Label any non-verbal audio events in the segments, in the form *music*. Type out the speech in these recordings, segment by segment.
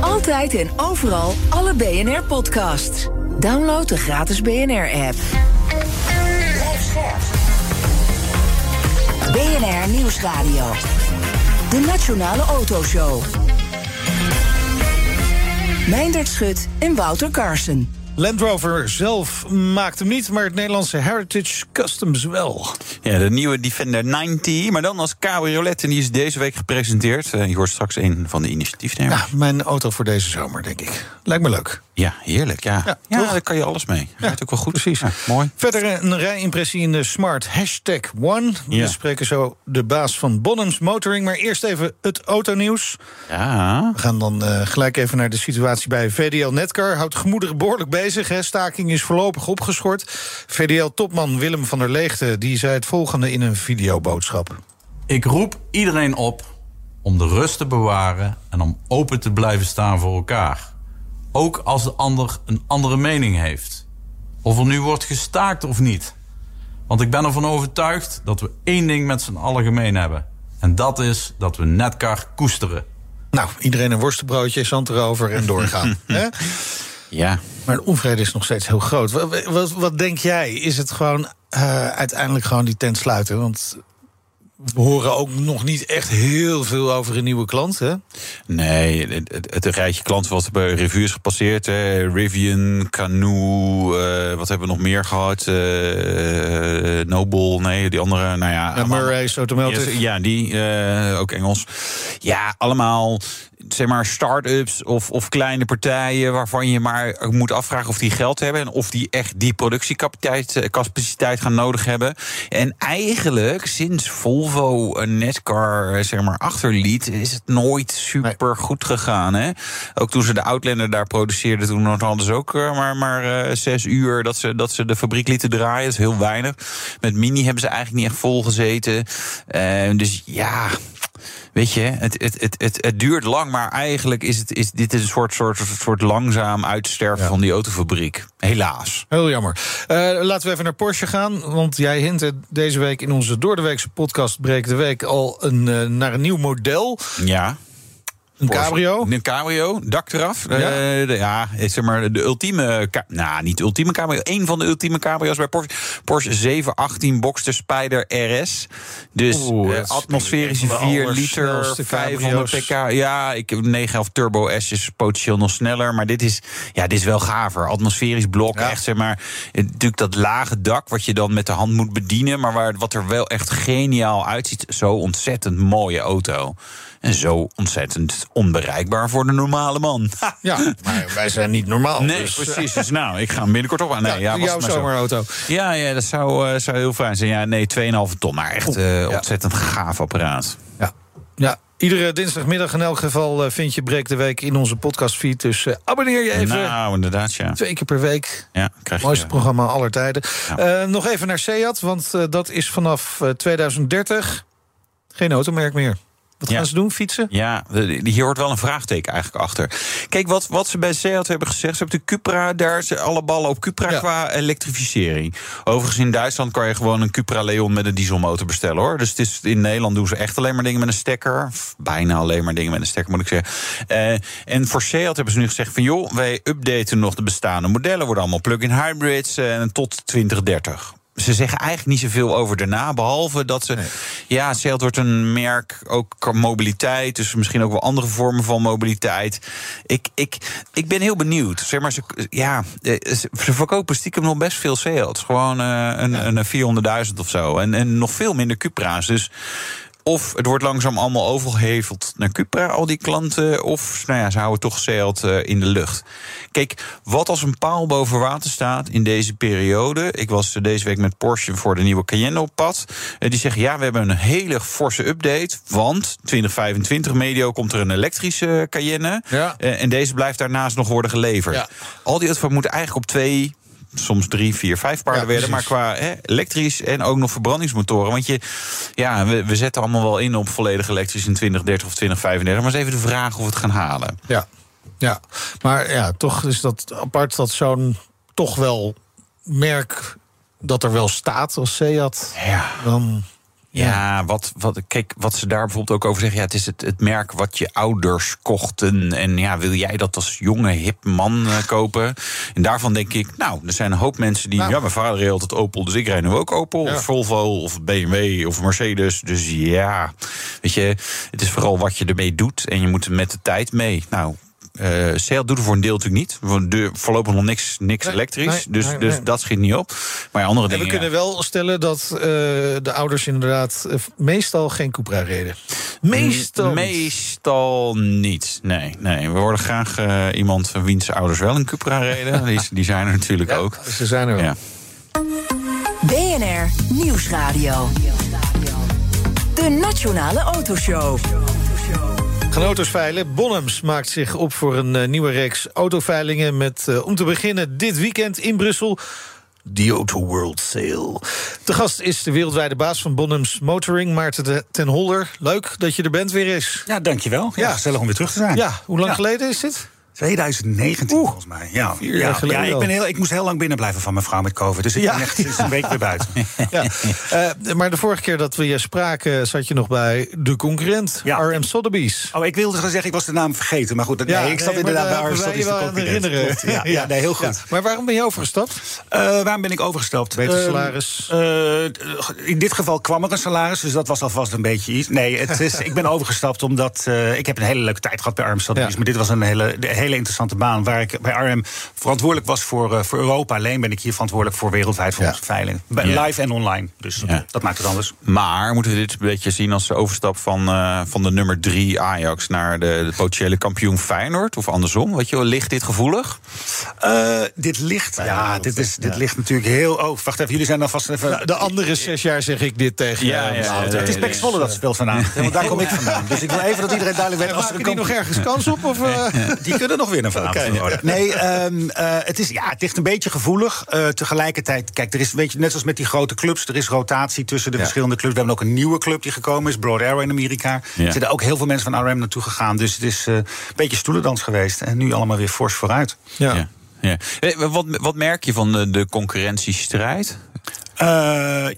Altijd en overal alle BNR-podcasts. Download de gratis BNR-app. BNR Nieuwsradio. De Nationale Autoshow. Meindert Schut en Wouter Carson. Land Rover zelf maakt hem niet, maar het Nederlandse Heritage Customs wel. Ja, de nieuwe Defender 90, maar dan als cabriolet. En die is deze week gepresenteerd. Uh, je hoort straks een van de initiatiefnemers. Ja, mijn auto voor deze zomer, denk ik. Lijkt me leuk. Ja, heerlijk. Ja, ja, ja daar kan je alles mee. Ja, Rijdt ook wel goed. Precies. Ja, mooi. Verder een rijimpressie in de Smart Hashtag One. We spreken zo de baas van Bonhams Motoring. Maar eerst even het autonieuws. Ja. We gaan dan uh, gelijk even naar de situatie bij VDL Netcar. Houdt gemoederen behoorlijk bezig. Hè. Staking is voorlopig opgeschort. VDL-topman Willem van der Leegte die zei het volgende in een videoboodschap. Ik roep iedereen op om de rust te bewaren... en om open te blijven staan voor elkaar. Ook als de ander een andere mening heeft. Of er nu wordt gestaakt of niet. Want ik ben ervan overtuigd dat we één ding met z'n allen gemeen hebben. En dat is dat we Netcar koesteren. Nou, iedereen een worstenbroodje, zand erover en doorgaan. *laughs* hè? Ja. Maar de onvrede is nog steeds heel groot. Wat, wat, wat denk jij? Is het gewoon uh, uiteindelijk gewoon die tent sluiten? Want we horen ook nog niet echt heel veel over een nieuwe klant, hè? Nee, het, het, het rijtje klanten wat bij revue is gepasseerd. Hè. Rivian, Canoe, uh, wat hebben we nog meer gehad? Uh, Noble, nee, die andere, nou ja... ja Murray's Automotive. Ja, die, uh, ook Engels. Ja, allemaal zeg maar start-ups of, of kleine partijen waarvan je maar moet afvragen of die geld hebben en of die echt die productiecapaciteit capaciteit gaan nodig hebben. En eigenlijk sinds Volvo een Netcar zeg maar achterliet, is het nooit super goed gegaan. Hè? Ook toen ze de Outlander daar produceerden, toen hadden ze ook maar, maar uh, zes uur dat ze, dat ze de fabriek lieten draaien. Dat is heel weinig. Met Mini hebben ze eigenlijk niet echt vol gezeten. Uh, dus ja. Weet je, het, het, het, het, het duurt lang, maar eigenlijk is, het, is dit een soort, soort, soort langzaam uitsterven ja. van die autofabriek. Helaas. Heel jammer. Uh, laten we even naar Porsche gaan. Want jij hintte deze week in onze Doordeweekse podcast Breek de Week al een, uh, naar een nieuw model. Ja. Een cabrio? Een cabrio, dak eraf. Ja, uh, de, ja zeg maar de ultieme... Nou, niet de ultieme cabrio. Een van de ultieme cabrio's bij Porsche. Porsche 718 Boxster Spyder RS. Dus Oeh, uh, atmosferische 4 liter, 500 pk. Ja, ik heb 911 Turbo S is potentieel nog sneller. Maar dit is, ja, dit is wel gaver. Atmosferisch blok, ja. echt zeg maar... Natuurlijk dat lage dak wat je dan met de hand moet bedienen... maar waar, wat er wel echt geniaal uitziet. Zo ontzettend mooie auto. En zo ontzettend onbereikbaar voor de normale man. Ha. *laughs* Ja, maar wij zijn niet normaal. Nee, dus, precies. Dus nou, ik ga hem binnenkort op aan. Nee, ja, ja jouw zomerauto. Ja, ja, dat zou, uh, zou heel fijn zijn. Ja, nee, 2,5 ton. Maar echt uh, ja. ontzettend gaaf apparaat. Ja. ja. Iedere dinsdagmiddag in elk geval vind je Breek de Week in onze podcastfeed. Dus uh, abonneer je even. Nou, inderdaad, ja. Twee keer per week. Ja, krijg je, Mooiste programma aller tijden. Ja. Uh, nog even naar Seat, want dat is vanaf 2030 geen automerk meer. Wat gaan ja. ze doen? Fietsen? Ja, hier hoort wel een vraagteken eigenlijk achter. Kijk, wat, wat ze bij Seat hebben gezegd... ze hebben de Cupra, daar ze alle ballen op Cupra ja. qua elektrificering. Overigens in Duitsland kan je gewoon een Cupra Leon met een dieselmotor bestellen, hoor. Dus het is, in Nederland doen ze echt alleen maar dingen met een stekker. Bijna alleen maar dingen met een stekker, moet ik zeggen. Uh, en voor Seat hebben ze nu gezegd van... joh, wij updaten nog de bestaande modellen. Worden allemaal plug-in hybrids uh, tot 2030 ze zeggen eigenlijk niet zoveel over daarna. Behalve dat ze. Nee. Ja, Seat wordt een merk ook mobiliteit. Dus misschien ook wel andere vormen van mobiliteit. Ik, ik, ik ben heel benieuwd. Zeg maar, ze, ja, ze verkopen stiekem nog best veel Seats. Gewoon uh, een, ja. een 400.000 of zo. En, en nog veel minder Cupra's. Dus. Of het wordt langzaam allemaal overgeheveld naar Cupra, al die klanten. Of nou ja, ze houden toch zeilt uh, in de lucht. Kijk, wat als een paal boven water staat in deze periode. Ik was deze week met Porsche voor de nieuwe Cayenne op pad. Uh, die zeggen, ja, we hebben een hele forse update. Want 2025 medio komt er een elektrische Cayenne. Ja. Uh, en deze blijft daarnaast nog worden geleverd. Ja. Al die auto's moeten eigenlijk op twee soms drie, vier, vijf paarden Ja, werden. Maar qua hè, elektrisch en ook nog verbrandingsmotoren. Want je, ja, we, we zetten allemaal wel in op volledig elektrisch in 2030 of 2035. Maar is even de vraag of we het gaan halen. Ja. ja, maar ja, toch is dat apart dat zo'n toch wel merk dat er wel staat als Seat. Ja. Dan, Ja, wat, wat, kijk, wat ze daar bijvoorbeeld ook over zeggen. Ja, het is het, het merk wat je ouders kochten. En ja, wil jij dat als jonge, hip man eh, kopen? En daarvan denk ik, nou, er zijn een hoop mensen die. Nou. Ja, mijn vader reed altijd Opel, dus ik rijd nu ook Opel. Ja. Of Volvo, of BMW, of Mercedes. Dus ja, weet je, het is vooral wat je ermee doet. En je moet er met de tijd mee. Nou. Eh Seat doet er voor een deel natuurlijk niet. We voorlopig nog niks, niks Nee, elektrisch. nee, dus, nee, dus nee. dat schiet niet op. Maar ja, andere en we dingen. ja. kunnen wel stellen dat eh, de ouders inderdaad eh, meestal geen Cupra reden. Meestal. niet. Meestal niet. Nee, nee. We worden graag iemand van wiens ouders wel een Cupra reden. *laughs* Die, die zijn er natuurlijk Ja, ook. Ze zijn er wel. Ja. BNR Nieuwsradio. De Nationale Autoshow. Gaan auto's veilen. Bonhams maakt zich op voor een eh, nieuwe reeks autoveilingen... met eh, om te beginnen dit weekend in Brussel... The Auto World Sale. De gast is de wereldwijde baas van Bonhams Motoring, Maarten ten Holder. Leuk dat je er bent weer eens. Ja, dankjewel. Ja, Ja. gezellig om weer terug te zijn. Ja, hoe lang Ja. geleden is dit? 2019 Oeh, volgens mij. Ja, vier ja, jaar geleden ja, ik, al. ben heel, ik moest heel lang binnen blijven van mijn vrouw met COVID. Dus ik Ja. ben echt sinds een week weer buiten. *laughs* Ja. Eh, maar de vorige keer dat we je spraken, zat je nog bij de concurrent. RM Sotheby's. Oh, ik wilde gaan zeggen, ik was de naam vergeten. Maar goed, dat- nee, ik zat nee, inderdaad daar bij je de wel aan concurrent. herinneren. Klopt, Ja, nee, heel goed. Maar waarom ben je overgestapt? Eh, waarom ben ik overgestapt? Beter Eh, salaris? eh, in dit geval kwam er een salaris, dus dat was alvast een beetje iets. Nee, het is, ik ben overgestapt omdat ik heb een hele leuke tijd gehad bij Arm Sotheby's. Maar dit was een hele, de hele interessante baan waar ik bij Arm verantwoordelijk was voor, eh, voor Europa. Alleen ben ik hier verantwoordelijk voor wereldwijd voor Ja. onze veiling. Bij- Ja. Live en online. Dus Ja. dat maakt het anders. Maar moeten we dit een beetje zien als de overstap van, eh, van de nummer 3 Ajax naar de, de potentiële kampioen Feyenoord? Of andersom? Weet je wel, ligt dit gevoelig? Eh, dit ligt, ja, dit, is, dit ligt natuurlijk heel. Oh, wacht even, jullie zijn dan vast even. Nou, de andere zes jaar zeg ik dit tegen Ja, ja, Nou, ja, het is Pek Zwolle dat speelt vanavond. Want daar kom ik vandaan. Dus ik wil even dat iedereen duidelijk weet. *laughs* Als er die nog ergens kans op? Of? *laughs* Die kunnen nog winnen vanavond. Oké. worden. Nee, ehm, eh, het, is, ja, het ligt een beetje gevoelig. Eh, tegelijkertijd, kijk, er is, weet je, net zoals met die grote clubs, er is rotatie tussen de Ja. verschillende clubs. We hebben ook een nieuwe club die gekomen is, Broad Arrow in Amerika. Ja. Er zitten ook heel veel mensen van RM naartoe gegaan. Dus het is eh, een beetje stoelendans geweest. En nu allemaal weer fors vooruit. ja. Ja. Ja. Eh, Wat, wat merk je van de, de concurrentiestrijd? Eh,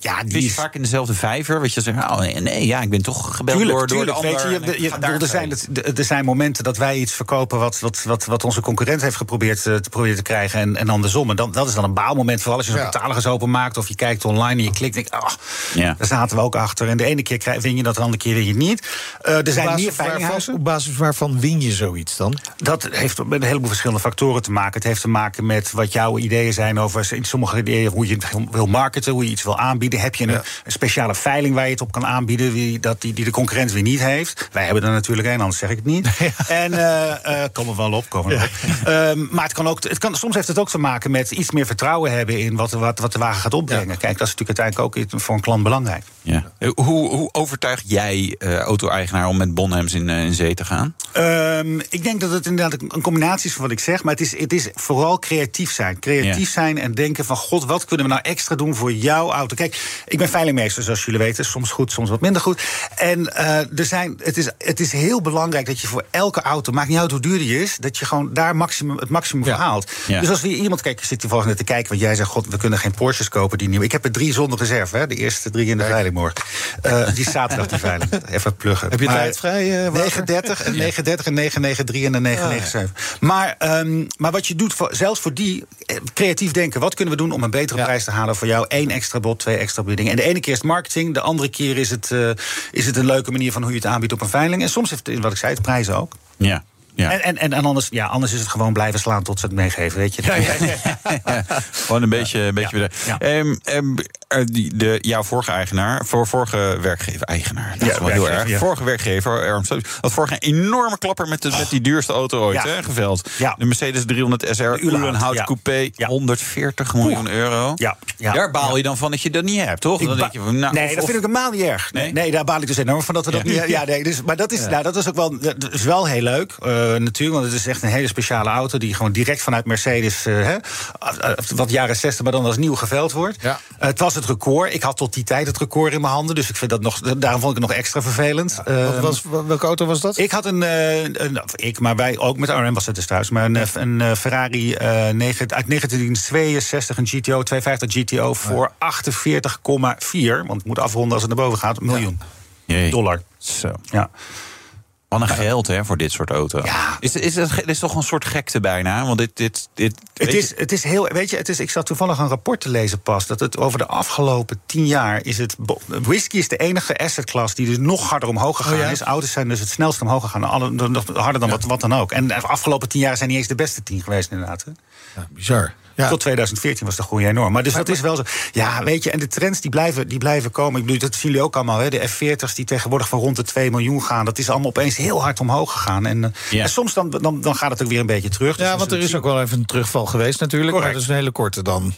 ja, die Is vaak in dezelfde vijver? Weet je, zeggen, oh nee, nee, ja, ik ben toch gebeld Tuurlijk, door, door tuurlijk. de ander. Weet je, er, zijn, het- er zijn momenten dat wij iets verkopen wat, wat, wat, wat onze concurrent heeft geprobeerd eh, te, proberen te krijgen. En, en andersom. En dan, dat is dan een baalmoment. Vooral als je zo'n Ja. catalogus openmaakt of je kijkt online en je klikt. Denk, ach, Ja. daar zaten we ook achter. En de ene keer krijg, win je dat, de andere keer win je het niet. Eh, er zijn Op meer basis waarvan, veilinghuizen. op basis waarvan win je zoiets dan? Dat heeft met een heleboel verschillende factoren te maken. Het heeft te maken met wat jouw ideeën zijn over in sommige ideeën hoe je wil marketen, hoe je iets wil aanbieden. Heb je een, Ja. een speciale veiling waar je het op kan aanbieden, die, dat die, die de concurrent weer niet heeft? Wij hebben er natuurlijk een, anders zeg ik het niet. *laughs* En eh eh komen we wel op, komen op. Ehm, maar het kan ook, het kan, soms heeft het ook te maken met iets meer vertrouwen hebben in wat, wat, wat de wagen gaat opbrengen. Kijk, dat is natuurlijk uiteindelijk ook iets voor een klant belangrijk. Ja. Eh, Hoe, hoe overtuig jij eh, auto-eigenaar om met Bonhams in, in zee te gaan? Ehm, ik denk dat het inderdaad een combinatie is van wat ik zeg. Maar het is, het is vooral creatief zijn. Creatief Ja. zijn en denken van... God, wat kunnen we nou extra doen voor jouw auto? Kijk, ik ben veilingmeester, zoals jullie weten. Soms goed, soms wat minder goed. En eh, er zijn, het, is, het is heel belangrijk dat je voor elke auto... maakt niet uit hoe duur die is... dat je gewoon daar maximum, het maximum Ja. haalt. Ja. Dus als we iemand... Kijk, ik zit toevallig net te kijken... want jij zegt, god, we kunnen geen Porsches kopen die nieuw. Ik heb er drie zonder reserve, hè, de eerste drie in de veiling morgen. Eh, die zaterdag, die veiling. Even pluggen. Heb je Maar- tijd vrij? eh, Wouter? 930 en 930 en 993 en de 997. Maar, ehm, maar wat je doet, voor, zelfs voor die, eh, creatief denken... wat kunnen we doen om een betere prijs te halen voor jou? Eén extra bod, twee extra biedingen. En de ene keer is het marketing, de andere keer is het, eh, is het een leuke manier... van hoe je het aanbiedt op een veiling. En soms heeft het, wat ik zei, het prijzen ook. Ja. ja. En, en, en, anders, ja, anders is het gewoon blijven slaan tot ze het meegeven, weet je. Ja, *laughs* Gewoon een beetje. Een beetje Ja. Eh, die, de, jouw vorige eigenaar, voor vorige werkgever-eigenaar. Dat Ja, is wel heel werkgever, erg. ja. Vorige werkgever, Lewis, had vorige een enorme klapper met, de, met die duurste auto ooit, Ja. hè, geveld. Ja. De Mercedes 300 SR, Ulenhout. Coupé, Ja. 140 miljoen euro. Ja, ja. Daar baal je dan van dat je dat niet hebt, toch? Dan ba- denk je van, nou, nee, of- dat vind ik helemaal niet erg. Nee, daar baal ik dus enorm van dat we dat niet Ja, nee, dus, maar dat is, nou, dat is ook wel, dat is wel heel leuk, eh, natuurlijk. Want het is echt een hele speciale auto die gewoon direct vanuit Mercedes, eh, hè, eh, wat jaren 60, maar dan als nieuw geveld wordt. Ja. Eh, het was het record. Ik had tot die tijd het record in mijn handen. Dus ik vind dat nog, daarom vond ik het nog extra vervelend. Wat Ehm, was, welke auto was dat? ik had een, eh, een of ik, maar wij ook met RM was het dus thuis, maar een, eh, een eh, Ferrari eh, negen- uit 1962, een GTO 250 GTO voor 48,4, want het moet afronden als het naar boven gaat, miljoen Jee. dollar. Zo. Ja. Wat een geld hè, voor dit soort auto. Ja. Is, is, het, dit is toch een soort gekte bijna? Want dit, dit, dit, Het weet je- is, het is heel, weet je, het is, ik zat toevallig een rapport te lezen pas. Dat het over de afgelopen tien jaar is het. Whisky is de enige assetklasse die dus nog harder omhoog gegaan Oh ja? is. Auto's zijn dus het snelst omhoog gegaan. Alle, nog harder dan wat, wat dan ook. En de afgelopen tien jaar zijn niet eens de beste tien geweest, inderdaad. Hè? Ja, bizar. Ja. Tot 2014 was de groei enorm. Maar dus dat is wel zo. Ja, weet je, en de trends die blijven, die blijven komen. Ik bedoel, dat zien jullie ook allemaal. Hè? De F40's die tegenwoordig van rond de 2 miljoen gaan. Dat is allemaal opeens heel hard omhoog gegaan. En, eh, Ja. en soms dan, dan, dan gaat het ook weer een beetje terug. Dus Ja, we want er is ook wel even een terugval geweest natuurlijk. Maar dat is een hele korte dan.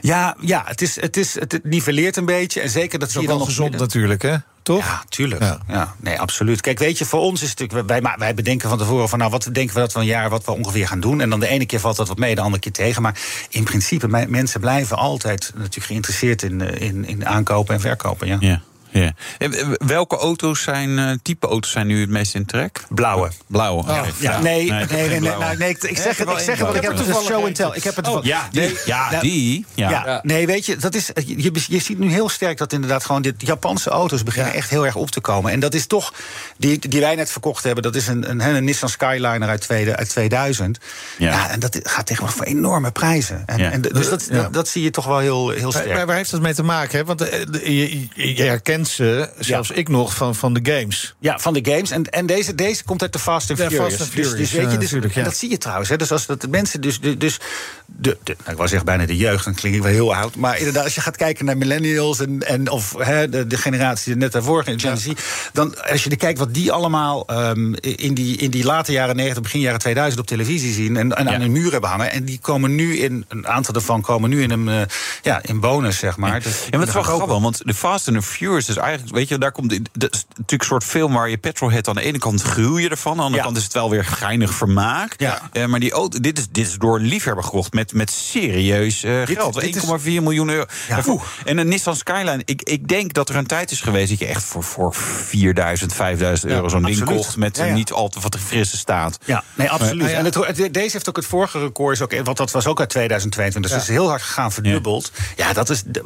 Ja, ja het, is, het, is, het niveleert een beetje. En zeker dat Dat is ook wel gezond midden- natuurlijk, hè? Toch? Ja, tuurlijk. Ja. Ja. nee, absoluut. Kijk, weet je, voor ons is het natuurlijk. Wij, wij- bedenken van tevoren van nou, wat denken we dat we een jaar wat we ongeveer gaan doen. En dan de ene keer valt dat wat mee, de andere keer tegen. Maar in principe, me- mensen blijven altijd natuurlijk geïnteresseerd in, eh, in, in aankopen en verkopen. Ja. Ja. Ja. Eh, Welke auto's zijn, eh, type auto's zijn nu het meest in trek? Blauwe. Blauwe. oké. Ja, nee, ik nee, nee, nee, nou, nee, ik, zeg het, wel ik zeg het, want ik heb het dus show and tell. Ik heb het Oh, ja, die, ja, die. Ja. Ja, nee, weet je, dat is, je, je ziet nu heel sterk dat inderdaad gewoon dit Japanse auto's beginnen echt heel erg op te komen. En dat is toch, die, die wij net verkocht hebben, dat is een, een, een Nissan Skyliner uit, tweede, uit 2000. Ja. Ja. en dat gaat tegenwoordig voor enorme prijzen. En, Ja. en dus dat, Ja. dat, dat zie je toch wel heel, heel sterk. maar waar heeft dat mee te maken? Hè? Want eh, je- je herkent ze, zelfs ik nog, van, van de games. Ja, van de games. En, en deze, deze komt uit de Fast and Ja, Furious. Fast and Dus- Furious, dus, weet je, dus, en dat zie je trouwens. Hè, dus als dat de mensen, dus, dus de, de, nou, ik wou zeggen bijna de jeugd, dan klink ik wel heel oud. Maar inderdaad, als je gaat kijken naar millennials en, en of hè, de, de generatie die net daarvoor Gen Z, dan als je er kijkt wat die allemaal ehm, in, die, in die late jaren 90, begin jaren 2000 op televisie zien en, en aan hun muur hebben hangen. En die komen nu in, een aantal daarvan komen nu in een eh, ja, in bonus, zeg maar. Dus Ja, maar het is wel grappig, want de Fast and the Furious is eigenlijk, weet je, daar komt dat is natuurlijk een soort film waar je petrolhead aan de ene kant gruw je ervan, aan de andere Ja. kant is het wel weer geinig vermaak. Ja. Eh, maar die auto, dit is, dit is door een liefhebber gekocht met, met serieus eh, geld, dit is- 1,4 miljoen euro. Ja. En een Nissan Skyline, ik, ik denk dat er een tijd is geweest dat je echt voor, voor 4000, 5000 euro zo'n ding kocht met Ja, ja. niet al te wat frisse staat. Ja, nee, absoluut. Maar, ja. En het, het- deze heeft ook het vorige record, is ook, want dat was ook uit 2022. Dus het is heel hard gegaan, verdubbeld. Ja, dat is de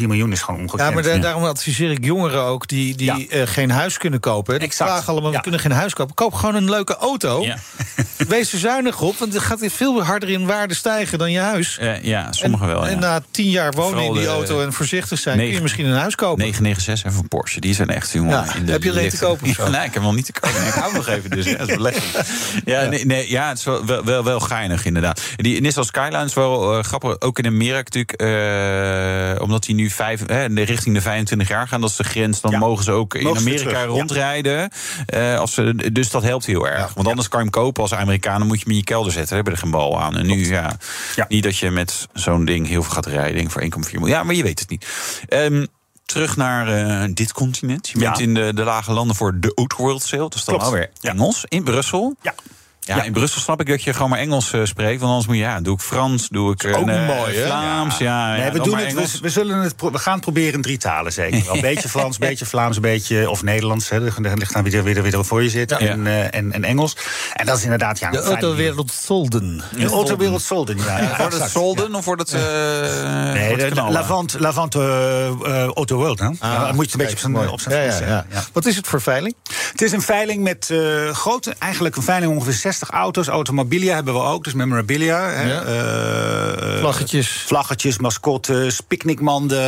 1,4 miljoen is gewoon ongekend. Ja, maar da- daarom adviseer ik jongeren ook die, die Ja. eh, geen huis kunnen kopen. Die Exact. vragen allemaal, we kunnen geen huis kopen. Koop gewoon een leuke auto. *laughs* Wees er zuinig op, want het gaat veel harder in waarde stijgen dan je huis. Ja, sommige en, wel. Ja. En na tien jaar wonen Vooral in die de- auto en voorzichtig zijn... kun je misschien een huis kopen. 996 en van Porsche, die zijn echt jongen. Ja, in de heb je er een te kopen of zo? *laughs* Ja, nee, ik heb hem niet te kopen. Ik hou nog even dus. Ja, dat is belegging. Ja, nee, nee, ja, het is wel, wel, wel, wel geinig inderdaad. Die Nissan Skyline is wel eh, grappig. Ook in Amerika natuurlijk, eh, omdat die nu vijf, richting de 25 jaar gaan, dat is de grens. Dan mogen ze ook in Amerika rondrijden. Eh, als ze, dus dat helpt heel erg. Want anders kan je hem kopen als Amerikaan, dan moet je hem in je kelder zetten. Daar hebben er geen bal aan. En nu, ja, Ja. niet dat je met zo'n ding heel veel gaat rijden voor 1,4 miljoen. Ja, maar je weet het niet. Ehm, terug naar eh, dit continent. Je Ja. bent in de, de lage landen voor de Outworld Sale. Dat is dan Klopt. alweer. Engels in Brussel. Ja. Ja, Ja. in Brussel snap ik dat je gewoon maar Engels eh, spreekt. Want anders moet je, ja, doe ik Frans, doe ik ook eh, mooi, hè? Vlaams. Ja, Nee, ja, we, doen het, we, we zullen het, we gaan het proberen in drie talen zeker. wel. Een *laughs* beetje Frans, een beetje Vlaams, een beetje of Nederlands. Hè, er ligt dan weer, weer, weer voor je zit. Ja. En, eh, en, en Engels. En dat is inderdaad ja, De autowereld Solden. De autowereld Solden, ja. *laughs* Wordt het. Solden of wordt het... eh Nee, de? Lavant, Lavant Auto World. Hè? Ja, dan moet je het een beetje op zijn, mooi. op zijn. Wat is het voor veiling? Het is een veiling met eh, grote, eigenlijk een veiling ongeveer 60 auto's. Automobilia hebben we ook, dus memorabilia. Hè. Ja. Eh, Vlaggetjes. vlaggetjes, mascottes, picknickmanden,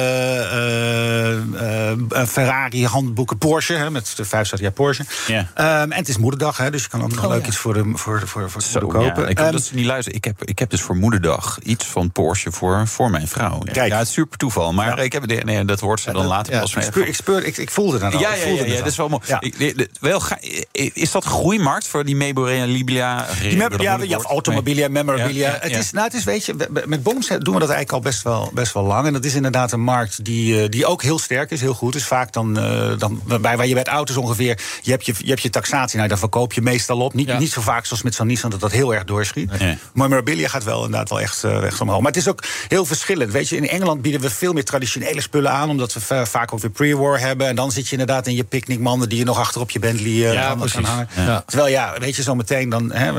eh, eh, Ferrari, handboeken, Porsche, hè, met de vijf jaar Porsche. Ja. Ehm, en het is moederdag, hè, dus je kan ook nog leuk iets voor de, voor, voor, voor Zo, kopen. ja, ik hoop Ehm, dat ze niet luisteren. Ik heb, ik heb dus voor moederdag iets van Porsche voor, voor mijn vrouw. Ja, Kijk. ja, het is super toeval. Maar ik heb, nee, dat hoort ze dan later ja, pas ik, speur, ik, speur, ik, ik voelde dat al. Ja, ik ja, ja, dat is wel mooi. Ik- wel ga- is dat groeimarkt voor die memorabilia? Die mem- ja, ja, automobilia, memorabilia. Het is, nou, het is, weet je, met Boms doen we dat eigenlijk al best wel, best wel lang. En dat is inderdaad een markt die, eh, die ook heel sterk is, heel goed. Dus vaak dan, eh, dan bij, waar je bij auto's ongeveer, je hebt je, je, hebt je taxatie, nou, daar verkoop je meestal op. Niet, niet zo vaak zoals met zo'n Nissan dat dat heel erg doorschiet. Maar memorabilia gaat wel inderdaad wel echt, eh, echt omhoog. Maar het is ook heel verschillend. Weet je, in Engeland bieden we veel meer traditionele spullen aan, omdat we va- vaak ook weer pre-war hebben. En dan zit je inderdaad in je picknickmanden die je nog achter op je Bentley Ja, kan- hangen. Ja. Terwijl ja, weet je, zo meteen dan, hè,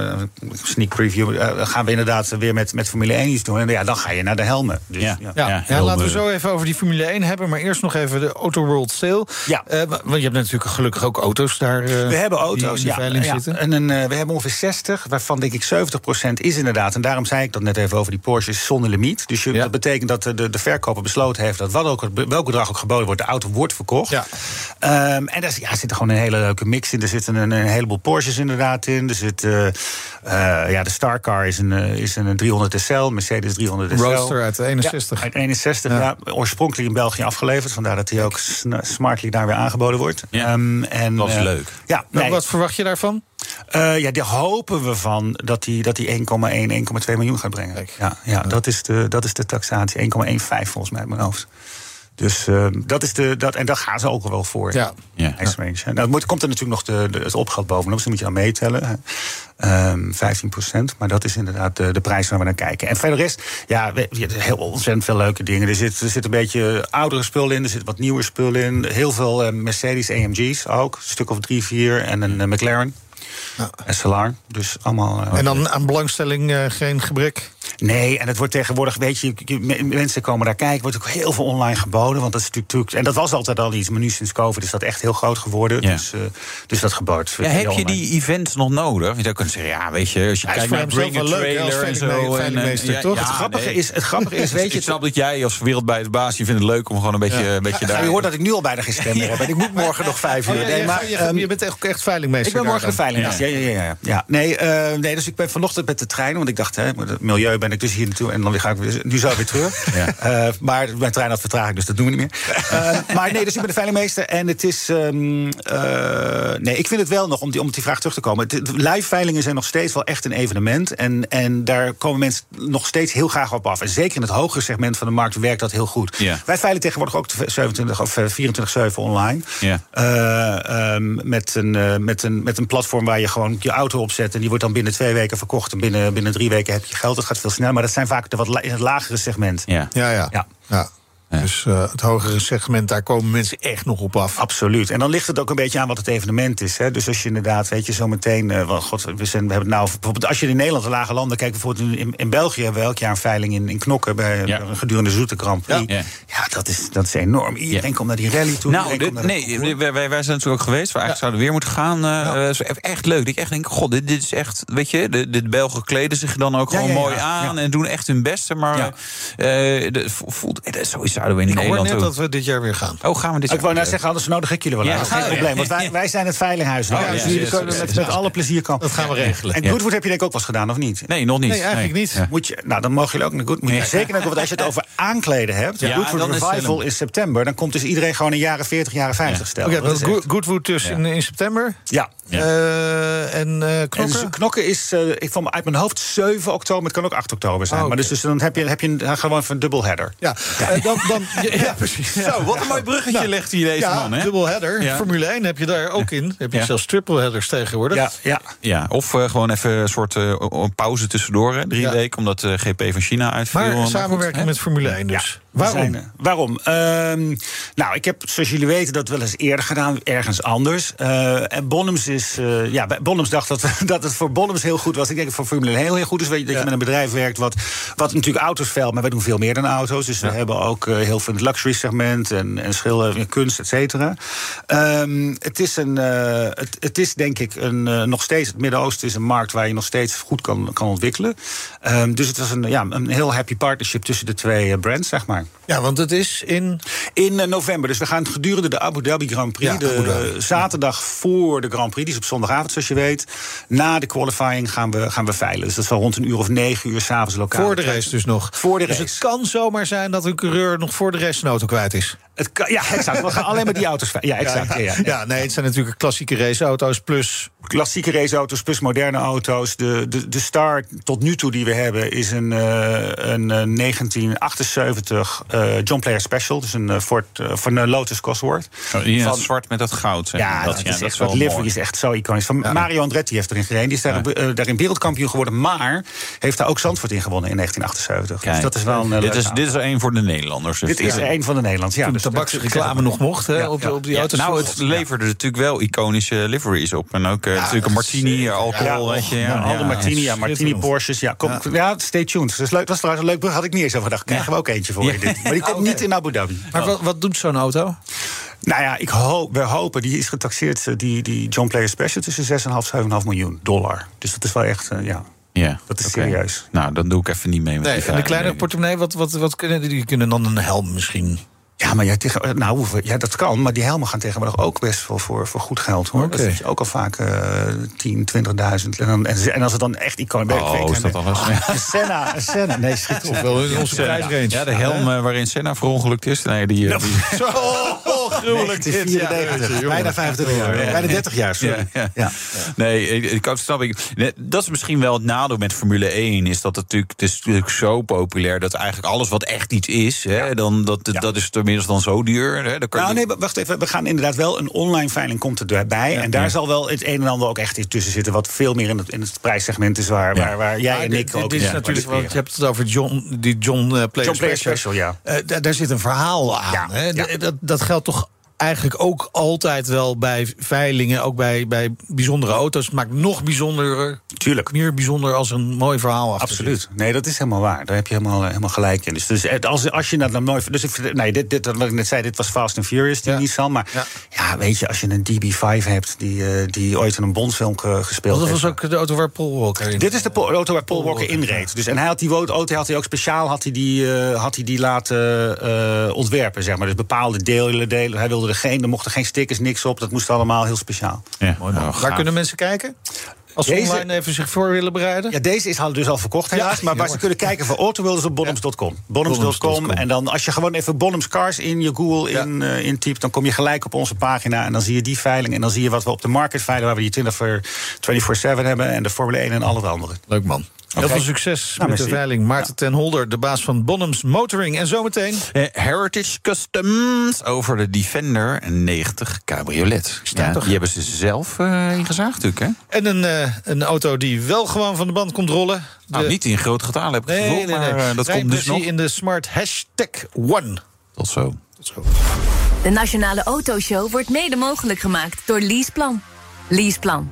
sneak preview, eh, gaan we inderdaad weer met, met Formule 1 iets doen. En ja, dan ga je naar de helmen. Dus, Ja. ja. Ja, Ja, ja, heel, laten we zo even over die Formule 1 hebben. Maar eerst nog even de Auto World Sale. Ja. Eh, wa- want je hebt natuurlijk gelukkig ook auto's daar. eh, We hebben die auto's, in de ja. zitten. En een, eh, we hebben ongeveer 60, waarvan denk ik 70% is inderdaad. En daarom zei ik dat net even over die Porsches zonder limiet. Dus je, Ja. dat betekent dat de, de verkoper besloten heeft dat wat ook, welk bedrag ook geboden wordt, de auto wordt verkocht. Ja. Ehm, en daar ja, zit er gewoon een hele leuke mix in. Er zitten een, een heleboel Porsches inderdaad in. Er zit, eh, eh, ja, de Star Car is een, eh, is een 300 SL, Mercedes 300 SL. Roadster uit de 61. Ja, uit 61, ja. Oorspronkelijk in België afgeleverd. Vandaar dat hij ook smartly daar weer aangeboden wordt. Ja. Ehm, en, Dat eh, leuk. Ja, Nou, nee, Wat verwacht je daarvan? eh, ja, daar hopen we van dat hij dat die 1,1, 1,2 miljoen gaat brengen. Kijk. Ja, ja, Dat, is de, dat is de taxatie. 1,15 volgens mij uit mijn hoofd. Dus eh, dat is de. Dat, en daar gaan ze ook wel voor. Ja. Ja. Nou, het moet, komt er natuurlijk nog de, de, het opgeld bovenop, dus dat moet je dan meetellen. hè. Ehm 15 procent. Maar dat is inderdaad de, de prijs waar we naar kijken. En verder is, ja, we- heel ontzettend veel leuke dingen. Er zit, er zit een beetje oudere spul in, er zit wat nieuwer spul in. Heel veel eh, Mercedes AMG's ook. Een stuk of drie, vier. En een eh, McLaren. SLR. Dus allemaal. eh, En dan aan belangstelling eh, geen gebrek? Nee, en het wordt tegenwoordig, weet je, je- me- mensen komen daar kijken, wordt ook heel veel online geboden. Want dat is natuurlijk, en dat was altijd al iets, maar nu sinds COVID is dat echt heel groot geworden. Ja. Dus, eh, dus dat gebeurt. Ja, heb je die events nog nodig? Je zou kunnen zeggen, ja, weet je, als je kijkt naar Bring a Trailer en zo. en, toch? Het grappige is- het grappige is, *laughs* weet je, Ik snap dat jij als wereldwijd baas, je vindt het leuk om gewoon een beetje, een beetje Ja, daar... je hoort dat ik nu al bijna geen stem *laughs* meer heb. En ik moet morgen nog vijf uur. Oh, nee, maar, je, ehm, je bent echt, echt veilingmeester. ik ben morgen de. Ja. Ja, ja, ja, ja. Nee, eh, nee, dus ik ben vanochtend met de trein. Want ik dacht, hè, het milieu ben ik dus hier naartoe. En dan ga ik weer, nu zo weer terug. *laughs* Ja. Eh, maar mijn trein had vertraging, dus dat doen we niet meer. Eh, maar nee, dus ik ben de veilingmeester. En het is... ehm, eh, nee, ik vind het wel nog, om, die, om op die vraag terug te komen. De, live veilingen zijn nog steeds wel echt een evenement. En, en daar komen mensen nog steeds heel graag op af. En zeker in het hogere segment van de markt werkt dat heel goed. Ja. Wij veilen tegenwoordig ook 27 of eh, 24-7 online. Ja. Eh, ehm, met, een, met, een, met een platform waar je gewoon je auto op zet. En die wordt dan binnen twee weken verkocht. En binnen, binnen drie weken heb je geld. Dat gaat veel sneller. Maar dat zijn vaak de wat la- in het lagere segment. Ja. Ja, ja. Ja. ja. Dus eh, het hogere segment, daar komen mensen echt nog op af. Absoluut. En dan ligt het ook een beetje aan wat het evenement is. Hè. Dus als je inderdaad, weet je, zometeen. eh wel, god, we, zijn, we hebben het nou. Bijvoorbeeld, als je in Nederland de lage landen kijkt, bijvoorbeeld in, in België hebben we elk jaar een veiling in, in Knokken. Bij, Ja. gedurende Zoete Grand Prix. Ja. Ja, Ja. dat, is, dat is enorm. Iedereen Ja. komt naar die rally toe. Nou, dit- nee, wij, wij zijn natuurlijk ook geweest. We eigenlijk zouden weer moeten gaan. eh, echt leuk. Dat ik echt denk, god, dit, dit is echt, weet je, de, de Belgen kleden zich dan ook Ja, gewoon mooi ja. aan en doen echt hun beste. Maar Ja. eh, de, voelt, dat- zo zouden we in Ik hoor Nederland net ook. dat we dit jaar weer gaan. Oh, gaan we dit Ik wou jaar? net zeggen, anders nodig ik jullie wel Ja, uit. Dat is geen probleem, want wij, wij zijn het veilinghuis. nou, Oh, ja, dus jullie ja, kunnen ja, met, alle plezier komen. Dat gaan we regelen. En Ja. Goodwood heb je denk ik ook wel eens gedaan, of niet? Nee, nog niet. Nee, eigenlijk niet. Ja. Moet je, nou, dan mogen jullie ook naar Good. Moet je Ja. zeker naar Good, want als je het over aankleden hebt. Ja, Goodwood Revival in september. Dan komt dus iedereen gewoon in jaren 40, jaren 50 stellen. Oké, Goodwood dus Ja. in, in september. Ja. Eh, en eh En knokken? dus knokken is, eh, ik van uit mijn hoofd 7 oktober, het kan ook 8 oktober zijn. Oh, Maar dus, dus dan heb je, heb je een, gewoon een dubbel header. ja, eh, dan, dan, ja, ja, *laughs* precies. Zo, wat een mooi bruggetje legt hier deze Ja, man, hè? dubbel header. Ja. Formule 1 heb je daar ook in. Heb je Ja. zelfs triple headers tegenwoordig. Ja, ja. Ja, of eh, gewoon even een soort eh, een pauze tussendoor, hè, drie Ja. weken, omdat de GP van China uitviel. Maar Nou, samenwerking met Formule 1 dus. Waarom? Zijn, waarom? Uh, nou, ik heb, zoals jullie weten, dat wel eens eerder gedaan, ergens anders. Uh, en Bonhams is. Uh, ja, Bonhams dacht dat, *laughs* dat het voor Bonhams heel goed was. Ik denk dat het voor Formule 1 heel, heel goed is. Weet je, dat ja. je met een bedrijf werkt wat, wat natuurlijk auto's veld, maar wij doen veel meer dan auto's. Dus ja. we hebben ook uh, heel veel het luxury segment en, en schillen, kunst, et cetera. Um, het, is een, het, het is denk ik een, nog steeds. Het Midden-Oosten is een markt waar je nog steeds goed kan, kan ontwikkelen. Um, dus het was een, ja, een heel happy partnership tussen de twee brands, zeg maar. Ja, want het is in... In uh, november. Dus we gaan gedurende de Abu Dhabi Grand Prix... Ja, de zaterdag voor de Grand Prix, die is op zondagavond zoals je weet... na de qualifying gaan we, gaan we veilen. Dus dat zal rond een uur of negen uur s'avonds lokaal. Voor de race dus nog? Voor de dus race. het kan zomaar zijn dat een coureur nog voor de race zijn auto kwijt is? Het kan, ja, exact. We gaan alleen maar die auto's Ja, exact. Ja, ja, ja. ja, nee, het zijn natuurlijk klassieke raceauto's plus... Klassieke raceauto's plus moderne auto's. De, de, de start tot nu toe die we hebben is een, uh, een 1978 uh, John Player Special. Dus een uh, Ford, van Lotus Cosworth. Oh, van, zwart met dat goud. Zeg. Ja, dat, dat, is, echt, dat livery is echt zo iconisch. Van Mario Andretti heeft erin gereden. Die is daar, daarin wereldkampioen geworden. Maar heeft daar ook Zandvoort in gewonnen in 1978. Kijk, dus dat is wel een dit, is, dit is er een voor de Nederlanders. Dus dit is er een van de Nederlanders, ja. Toen de tabaksreclame nog mocht hè, op, op die auto's. Nou, het leverde natuurlijk wel iconische liveries op. En ook natuurlijk een martini, alcohol, weet je. Ja, ja, martini, ja, martini Porsches. Ja, kom, ja. stay tuned. Dat, is leuk, dat was trouwens een leuk brug, had ik niet eens over gedacht. Krijgen we ook eentje voor je dit. Maar die komt niet in Abu Dhabi. Maar wat, wat doet zo'n auto? Nou ja, ik hoop, we hopen, die is getaxeerd, die, die John Player Special, tussen 6,5 en 7,5 miljoen dollar. Dus dat is wel echt, uh, ja. Ja, dat is okay. serieus. Nou, dan doe ik even niet mee met nee, die En de kleine portemonnee, wat, wat, wat kunnen die? kunnen dan een helm misschien? Ja, maar ja, tegen, nou, ja, dat kan. Maar die helmen gaan tegenwoordig ook best wel voor, voor goed geld. hoor. Okay. Dat is ook al vaak uh, 10, 20.000. En, dan, en, als het dan echt iconisch Oh, is dat alles? Senna, Senna. Nee, schiet op. Wel in onze prijsrange. Ja, de helm uh, waarin Senna verongelukt is. Nee, die, uh, die... *laughs* Zo gruwelijk dit. Ja, bijna 25 jaar. Bijna 30 jaar, sorry. Ja, ja. Nee, ik, ik snap ik. Dat is misschien wel het nadeel met Formule 1. Is dat het natuurlijk, het is natuurlijk zo populair dat eigenlijk alles wat echt iets is, hè, dan, dat, dat is tenminste dan zo duur. Hè, dan kan nou, nee, wacht even. We gaan inderdaad wel een online veiling komt erbij. en daar zal wel het een en ander ook echt tussen zitten. Wat veel meer in het, in het prijssegment is waar, waar, waar jij en ik ook. Dit is natuurlijk, want je hebt het over John, die John uh, Player John Player Special. ja. Uh, daar, daar zit een verhaal aan. Hè? Dat, dat geldt toch eigenlijk ook altijd wel bij veilingen, ook bij, bij bijzondere auto's. Het maakt nog bijzonderer. Tuurlijk. Meer bijzonder als een mooi verhaal achter Absoluut. Nee, dat is helemaal waar. Daar heb je helemaal, helemaal gelijk in. Dus, dus als, als je dat dan nooit. Dus ik, nee, dit, dit, wat ik net zei, dit was Fast and Furious, die ja. Nissan. Maar ja. Ja. weet je, als je een DB5 hebt die, uh, die ooit in een Bondfilm gespeeld dat heeft. Dat was ook de auto waar Paul Walker in Dit is de auto waar Paul, Paul Walker inreed. Dus, en hij had die auto had hij ook speciaal had hij die, uh, had hij die laten uh, ontwerpen, zeg maar. Dus bepaalde delen, delen. Hij wilde er geen, er mochten geen stickers, niks op. Dat moest allemaal heel speciaal. Ja, mooi nou, Waar kunnen mensen kijken? Als ze deze, online even zich voor willen bereiden? Ja, deze is dus al verkocht helaas. Ja, maar waar ze kunnen kijken voor Autoworld is op bottoms.com. Bottoms.com. En dan als je gewoon even Bottoms Cars in je Google in, uh, intypt... dan kom je gelijk op onze pagina en dan zie je die veiling... en dan zie je wat we op de market veilen... waar we die 24-7 hebben en de Formule 1 en al het andere. Leuk man. Heel okay. veel succes nou, met de veiling. Maarten ja. ten Holder, de baas van Bonhams Motoring. En zometeen... Eh, Heritage Customs over de Defender 90 Cabriolet. Ja, die hebben ze zelf uh, ingezaagd natuurlijk, hè? En een, uh, een auto die wel gewoon van de band komt rollen. De... Nou, niet in groot getal heb ik nee, gevoel, nee, nee, maar dat komt dus nog. in de Smart Hashtag One. Tot zo. Tot zo. De Nationale Autoshow wordt mede mogelijk gemaakt door Leaseplan. Leaseplan.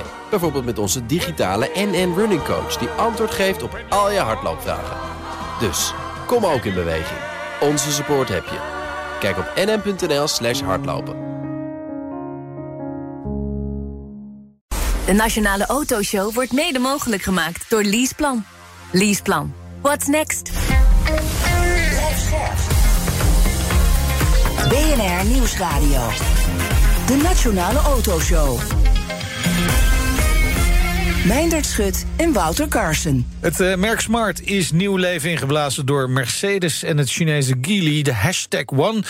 Bijvoorbeeld met onze digitale NN Running Coach... die antwoord geeft op al je hardloopvragen. Dus, kom ook in beweging. Onze support heb je. Kijk op nn.nl slash hardlopen. De Nationale Autoshow wordt mede mogelijk gemaakt door Leaseplan. Leaseplan. What's next? BNR Nieuwsradio. De Nationale Autoshow. Meindert Schut en Wouter Carson. Het uh, merk Smart is nieuw leven ingeblazen door Mercedes en het Chinese Geely. De hashtag One.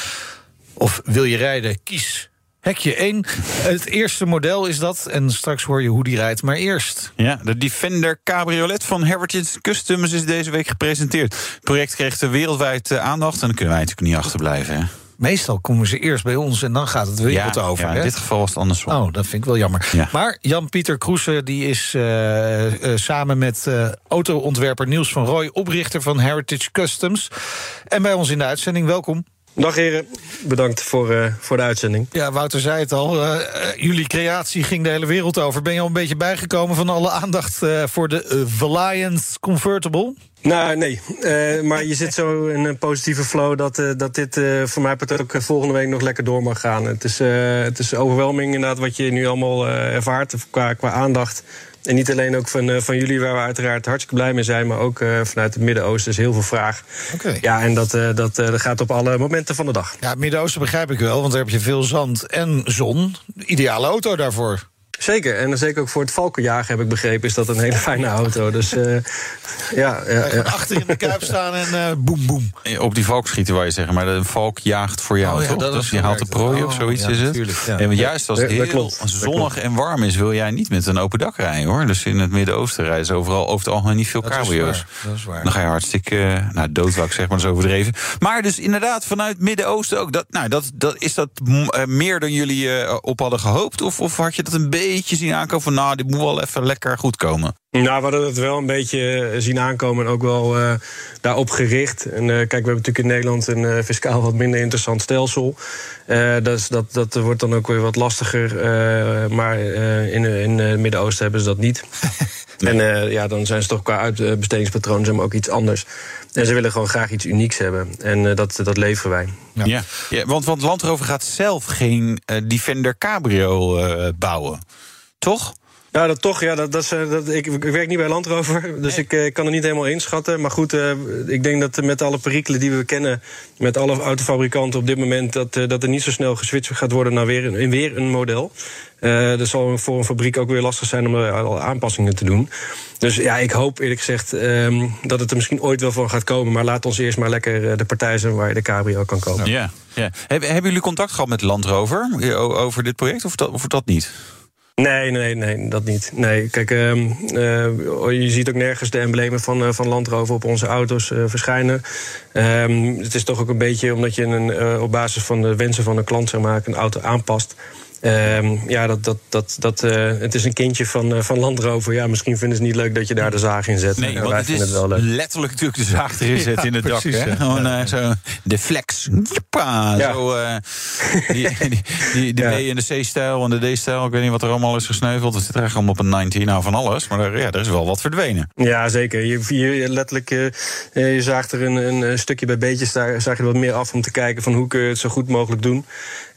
Of wil je rijden? Kies Hekje 1. Het eerste model is dat. En straks hoor je hoe die rijdt. Maar eerst. Ja, de Defender Cabriolet van Heritage Customs is deze week gepresenteerd. Het project kreeg er wereldwijd eh, aandacht. En dan kunnen wij natuurlijk niet achterblijven. Hè? Meestal komen ze eerst bij ons en dan gaat het weer Ja, over. ja, in hè? dit geval was het andersom. Oh, dat vind ik wel jammer. Ja. Maar Jan-Pieter Kroesen die is eh, eh, samen met eh auto-ontwerper Niels van Rooij... oprichter van Heritage Customs. En bij ons in de uitzending, welkom. Dag heren, bedankt voor, eh, voor de uitzending. Ja, Wouter zei het al. eh, jullie creatie ging de hele wereld over. Ben je al een beetje bijgekomen van alle aandacht eh, voor de Valiant Convertible? Nou, nee, maar je zit zo in een positieve flow dat, dat dit voor mij ook volgende week nog lekker door mag gaan. Het is, het is overwhelming inderdaad wat je nu allemaal ervaart qua, qua aandacht. En niet alleen ook van, eh, van jullie, waar we uiteraard hartstikke blij mee zijn, maar ook eh, vanuit het Midden-Oosten is heel veel vraag. Ja, en dat, eh, dat, dat gaat op alle momenten van de dag. Ja, het Midden-Oosten begrijp ik wel, want daar heb je veel zand en zon. Ideale auto daarvoor. Zeker, en zeker ook voor het valkenjagen heb ik begrepen, is dat een hele fijne auto. Dus eh, ja, ja, ja. Achter in de kuip staan en eh boem, boem. Op die valk schieten wou je zeggen, maar de valk jaagt voor jou, Oh ja, toch? dat Dus is je haalt de prooi of Oh, zoiets ja, is het. En juist als het heel klopt, zonnig en warm is, wil jij niet met een open dak rijden, hoor. Dus in het Midden-Oosten rijden ze overal over het algemeen niet veel Dat is cabrio's. waar, dat is waar. Dan ga je hartstikke, eh, nou dood wou ik zeggen, maar dat is overdreven. Maar dus inderdaad vanuit het Midden-Oosten ook. Dat, nou, dat, dat, is dat eh, meer dan jullie eh, op hadden gehoopt? Of, of had je dat een beetje zien aankomen van, nou, dit moet wel even lekker goed komen? Nou, we hadden het wel een beetje eh, zien aankomen en ook wel eh, daarop gericht. En eh, kijk, we hebben natuurlijk in Nederland een fiscaal wat minder interessant stelsel. Dus dat, dat wordt dan ook weer wat lastiger. maar in, in het Midden-Oosten hebben ze dat niet. *laughs* En ja, dan zijn ze toch qua uitbestedingspatroon maar, ook iets anders. En ze willen gewoon graag iets unieks hebben. En eh, dat, dat leveren wij. Ja. Ja. want, want Land Rover gaat zelf geen eh, Defender Cabrio eh, bouwen. Toch? Ja, dat toch. Ja, dat, dat is, eh, dat, ik, ik werk niet bij Land Rover, dus ik eh, kan het niet helemaal inschatten. Maar goed, eh, ik denk dat met alle perikelen die we kennen... met alle autofabrikanten op dit moment... dat, eh, dat er niet zo snel geswitcht gaat worden naar weer een, weer een model. Eh dat zal voor een fabriek ook weer lastig zijn om er al aanpassingen te doen. Dus ja, ik hoop eerlijk gezegd ehm, dat het er misschien ooit wel van gaat komen. Maar laat ons eerst maar lekker de partij zijn waar je de cabrio kan kopen. Ja. ja. Hebben, hebben jullie contact gehad met Land Rover o- over dit project of dat, of dat niet? Nee, nee, nee, dat niet. Nee, kijk, ehm, eh, je ziet ook nergens de emblemen van, eh, van Land Rover op onze auto's eh, verschijnen. Ehm, het is toch ook een beetje omdat je een, op basis van de wensen van een klant zeg maar, een auto aanpast. Ehm, ja, dat, dat, dat, dat, eh, het is een kindje van, eh, van Land Rover. Ja, misschien vinden ze het niet leuk dat je daar de zaag in zet. Nee, want wij het is vinden het wel leuk. letterlijk natuurlijk de zaag erin zetten in het dak. precies, Hè? ja. Gewoon eh, zo de flex. Ja. Zo, eh, die, die, die- de Ja. B en de C-stijl en de D-stijl. Ik weet niet wat er allemaal is gesneuveld. Het zit er eigenlijk allemaal op een 19. Nou, van alles. Maar er, ja, er is wel wat verdwenen. Ja, zeker. Je, je, letterlijk, je zaagt er een, een, stukje bij beetjes, daar zaag je wat meer af om te kijken van hoe kun je het zo goed mogelijk doen.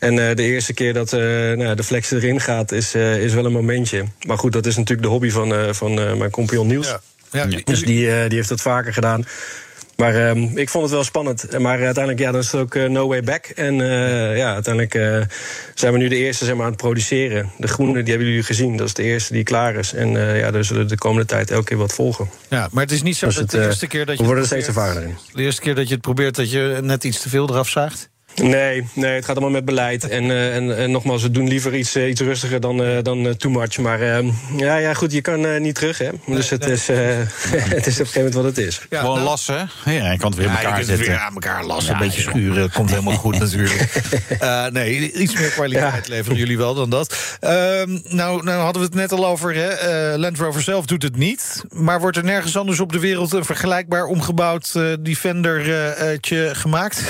En eh, de eerste keer dat eh, nou, de flex erin gaat, is, eh, is wel een momentje. Maar goed, dat is natuurlijk de hobby van, van mijn compagnon Niels. Ja. Ja, Dus die, eh, die heeft dat vaker gedaan. Maar ehm, ik vond het wel spannend. Maar uiteindelijk, ja, dan is het ook no way back. En ja, uiteindelijk zijn we nu de eerste zeg maar, aan het produceren. De groene, die hebben jullie gezien. Dat is de eerste die klaar is. En ja, er zullen de komende tijd elke keer wat volgen. Ja, maar het is niet zo Dus dat het, de eerste keer dat je. we worden er steeds ervarener in. De eerste keer dat je het probeert dat je net iets te veel eraf zaagt? Nee, nee, het gaat allemaal met beleid. En, eh, en, en nogmaals, we doen liever iets, eh, iets rustiger dan, eh, dan too much. Maar eh, ja, ja, goed, je kan eh, niet terug, hè. Dus het, is, eh, *laughs* het is op een gegeven moment wat het is. Ja, Gewoon nou- lassen. Ja, je kan het weer Ja, je elkaar zetten. weer aan elkaar lassen, een beetje schuren. Komt helemaal goed *laughs* natuurlijk. Eh, nee, iets meer kwaliteit leveren jullie wel dan dat. Ehm, nou, nou hadden we het net al over. Hè. Eh, Land Rover zelf doet het niet. Maar wordt er nergens anders op de wereld een vergelijkbaar omgebouwd eh Defender-tje gemaakt?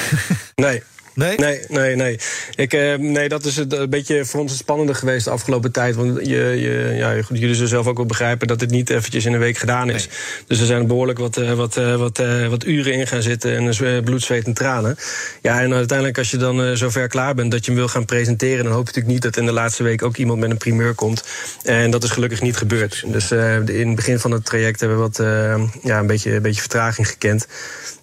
Nee. Nee? Nee, nee, nee. Ik, eh, nee, dat is het, een beetje voor ons het spannende geweest de afgelopen tijd. Want je, je, ja, goed, jullie zullen zelf ook wel begrijpen dat dit niet eventjes in een week gedaan is. Dus er zijn behoorlijk wat, eh, wat, eh, wat, wat uren in gaan zitten. En bloed, zweet en tranen. Ja, en uiteindelijk als je dan zover klaar bent dat je hem wil gaan presenteren... dan hoop je natuurlijk niet dat in de laatste week ook iemand met een primeur komt. En dat is gelukkig niet gebeurd. Dus in het begin van het traject hebben we wat, ja, een, beetje, een beetje vertraging gekend.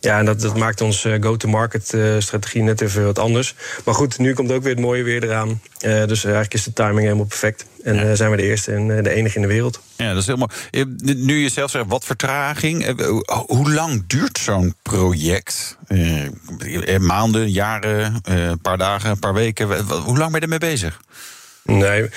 Ja, en dat, dat maakt onze go-to-market eh, strategie net even wat anders. Maar goed, nu komt ook weer het mooie weer eraan. Uh, dus eigenlijk is de timing helemaal perfect. En ja. zijn we de eerste en de enige in de wereld. Ja, dat is helemaal. Nu je zelf zegt, wat vertraging. Hoe lang duurt zo'n project? maanden, jaren, een paar dagen, een paar weken. Hoe lang ben je ermee bezig? Nee,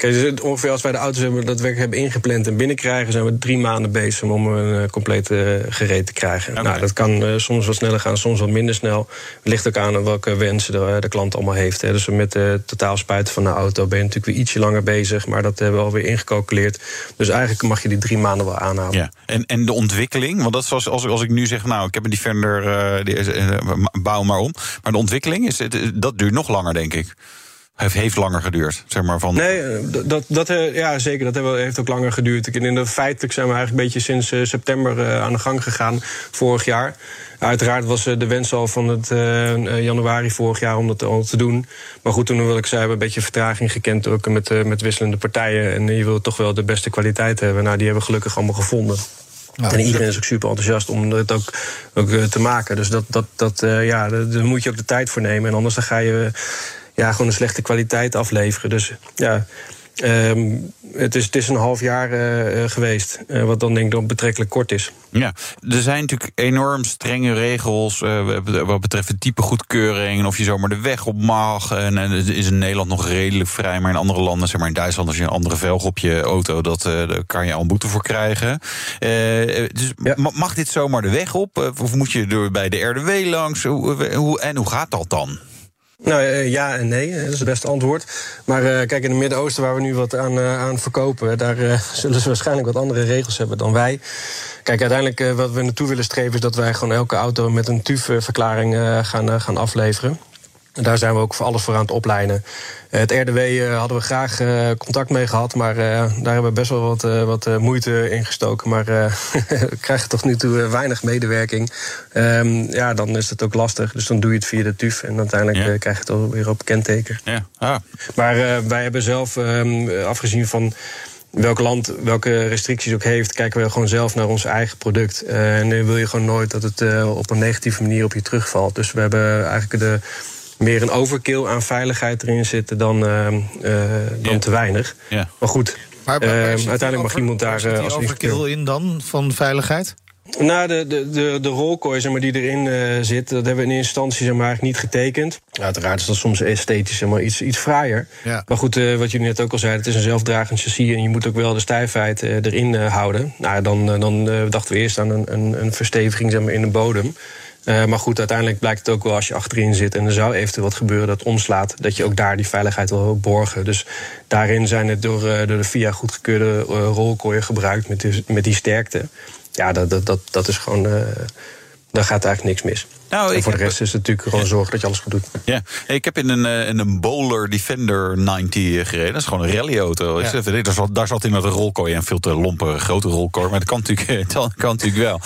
Kijk, dus ongeveer als wij de auto's hebben, dat werk hebben ingepland en binnenkrijgen, zijn we drie maanden bezig om een uh, complete uh, gereed te krijgen. Okay. Nou, dat kan uh, soms wat sneller gaan, soms wat minder snel. Het ligt ook aan welke wensen de, de klant allemaal heeft. Hè. Dus met de totaal spuiten van de auto ben je natuurlijk weer ietsje langer bezig, maar dat hebben we alweer ingecalculeerd. Dus eigenlijk mag je die drie maanden wel aanhouden. Ja. En, en de ontwikkeling, want dat is als, als, als ik nu zeg, nou, ik heb een Defender, die, bouw maar om. Maar de ontwikkeling, is, dat duurt nog langer, denk ik heeft, heeft langer geduurd, zeg maar. Van... Nee, dat, dat, ja, zeker. Dat heeft ook langer geduurd. In de feitelijk zijn we eigenlijk een beetje sinds september aan de gang gegaan, vorig jaar. Uiteraard was de wens al van het uh, januari vorig jaar om dat al te doen. Maar goed, toen wil ik zei, hebben we een beetje vertraging gekend ook met, uh, met wisselende partijen. En je wil toch wel de beste kwaliteit hebben. Nou, die hebben we gelukkig allemaal gevonden. Nou, en iedereen is ook super enthousiast om het ook, ook te maken. Dus dat, dat, dat, ja, daar moet je ook de tijd voor nemen. En anders dan ga je ja, gewoon een slechte kwaliteit afleveren. Dus ja. Um, het, is, het is een half jaar uh, geweest, uh, wat dan denk ik betrekkelijk kort is. Ja, er zijn natuurlijk enorm strenge regels uh, wat betreft de type goedkeuring en of je zomaar de weg op mag. En, is in Nederland nog redelijk vrij, maar in andere landen, zeg maar in Duitsland, als je een andere velg op je auto, dat, daar kan je al een boete voor krijgen. dus ja. mag dit zomaar de weg op? Of moet je door bij de RDW langs? Hoe, hoe, en hoe gaat dat dan? Nou ja en nee, dat is het beste antwoord. Maar uh, kijk, in het Midden-Oosten, waar we nu wat aan, uh, aan verkopen, daar *laughs* zullen ze waarschijnlijk wat andere regels hebben dan wij. Kijk, uiteindelijk wat we naartoe willen streven is dat wij gewoon elke auto met een TUF-verklaring gaan, gaan afleveren. Daar zijn we ook voor alles voor aan het opleiden. Het RDW uh, hadden we graag uh, contact mee gehad, maar daar hebben we best wel wat, wat moeite in gestoken. Maar *laughs* we krijgen tot nu toe weinig medewerking. Um, ja, dan is het ook lastig. Dus dan doe je het via de TUF en uiteindelijk ja. krijg je het alweer op kenteken. Ja. Ah. Maar wij hebben zelf, um, afgezien van welk land welke restricties ook heeft, kijken we gewoon zelf naar ons eigen product. en dan wil je gewoon nooit dat het op een negatieve manier op je terugvalt. Dus we hebben eigenlijk de meer een overkill aan veiligheid erin zitten dan, uh, uh, dan te weinig. Ja. Maar goed, maar, maar uh, uiteindelijk mag iemand daar uh, als overkill in dan van veiligheid? Nou, de, de, de, de rolkooi zeg maar, die erin uh, zit, dat hebben we in instantie zeg maar, eigenlijk niet getekend. Uiteraard is dat soms esthetisch zeg maar, iets, iets fraaier. Ja. Maar goed, uh, wat jullie net ook al zeiden, het is een zelfdragend chassis en je moet ook wel de stijfheid uh, erin houden. Nou, dan, dan dachten we eerst aan een, een, een versteviging zeg maar, in de bodem. Uh, maar goed, uiteindelijk blijkt het ook wel als je achterin zit en er zou eventueel wat gebeuren dat omslaat, dat je ook daar die veiligheid wil borgen. Dus daarin zijn het door, uh, door de VIA goedgekeurde uh, rolkooien gebruikt met die, met die sterkte. Ja, dat, dat, dat, dat is gewoon. Daar gaat eigenlijk niks mis. Nou, en voor de rest heb... is het natuurlijk gewoon zorgen dat je alles goed doet. Ja, ik heb in een, in een Bowler Defender 90 gereden. Dat is gewoon een rallyauto. Ja. Daar, zat, daar zat in met een rolkooi en veel te lompe grote rolkooi. Maar dat kan natuurlijk, *laughs* dat kan natuurlijk wel.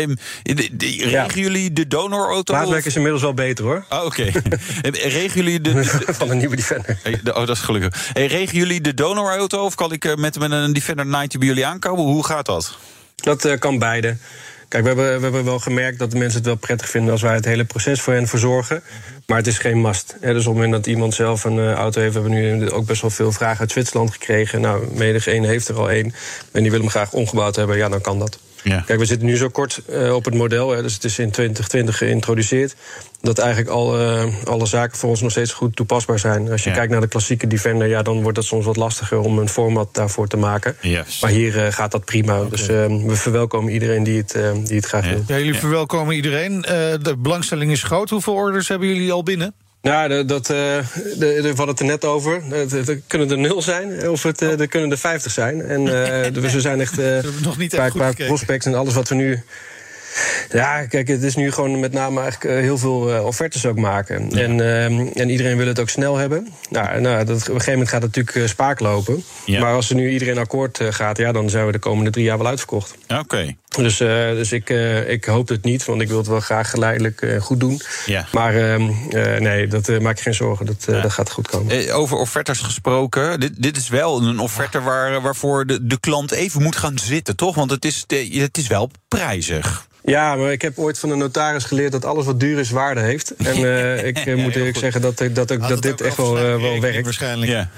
Um, de, de, regen ja. jullie de donorauto? Maatwerk is inmiddels wel beter hoor. Oh, Oké. *laughs* Okay. regen jullie de, de, *laughs* Van een nieuwe Defender. De, oh, dat is gelukkig. Hey, regen jullie de donorauto of kan ik met, met een Defender 90 bij jullie aankomen? Hoe gaat dat? Dat uh, kan beide. Kijk, we hebben, we hebben wel gemerkt dat de mensen het wel prettig vinden als wij het hele proces voor hen verzorgen. Maar het is geen must. dus op het moment dat iemand zelf een uh, auto heeft, hebben we nu ook best wel veel vragen uit Zwitserland gekregen. Nou, menig één heeft er al één. En die wil hem graag omgebouwd hebben, ja, dan kan dat. Ja. Kijk, we zitten nu zo kort uh, op het model, hè, dus het is in 2020 geïntroduceerd. Dat eigenlijk alle, alle zaken voor ons nog steeds goed toepasbaar zijn. Als je Ja. kijkt naar de klassieke Defender, ja, dan wordt het soms wat lastiger om een format daarvoor te maken. Yes. Maar hier uh, gaat dat prima. Dus uh, we verwelkomen iedereen die het, uh, die het graag wil. Ja, jullie verwelkomen iedereen. Eh, de belangstelling is groot. Hoeveel orders hebben jullie al binnen? Nou, dat, de, de, we hadden het er net over. Er kunnen er nul zijn, of het, uh, er kunnen er vijftig zijn. En uh, *laughs* dus we zijn echt nog niet qua, qua prospects en alles wat we nu. Ja, kijk, het is nu gewoon met name eigenlijk heel veel uh, offertes ook maken. En, uh, en iedereen wil het ook snel hebben. Nou, nou dat, op een gegeven moment gaat het natuurlijk uh, spaak lopen. Ja. Maar als er nu iedereen akkoord gaat, ja, dan zijn we de komende drie jaar wel uitverkocht. Oké. Dus, uh, dus ik, uh, ik hoop het niet, want ik wil het wel graag geleidelijk uh, goed doen. Ja. Maar nee, dat maak je geen zorgen. Dat, ja. dat gaat goed komen. over offertes gesproken. Dit, dit is wel een offerte waar, waarvoor de, de klant even moet gaan zitten, toch? Want het is, het is wel prijzig. Ja, maar ik heb ooit van een notaris geleerd dat alles wat duur is waarde heeft. En uh, *laughs* ik moet eerlijk zeggen dat, dat, dat, dat dit echt wel, uh, wel werkt. Waarschijnlijk. Ja,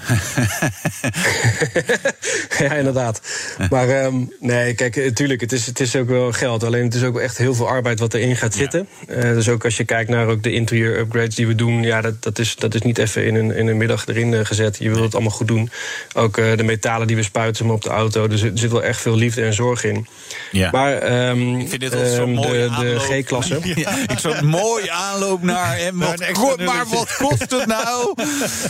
*laughs* ja inderdaad. Maar um, nee, kijk, natuurlijk, het is, het is ook wel geld. Alleen het is ook echt heel veel arbeid wat erin gaat zitten. Ja. dus ook als je kijkt naar ook de interieur upgrades die we doen, ja, dat, dat, is, dat is niet even in een, in een middag erin gezet. Je wil het allemaal goed doen. Ook de metalen die we spuiten op de auto. Dus er zit wel echt veel liefde en zorg in. Ja. Maar um, ik vind dit wel zo'n mooie de, de G-klasse. *laughs* Ja, ik zo'n mooie aanloop naar hem. Wat, maar wat kost het nou?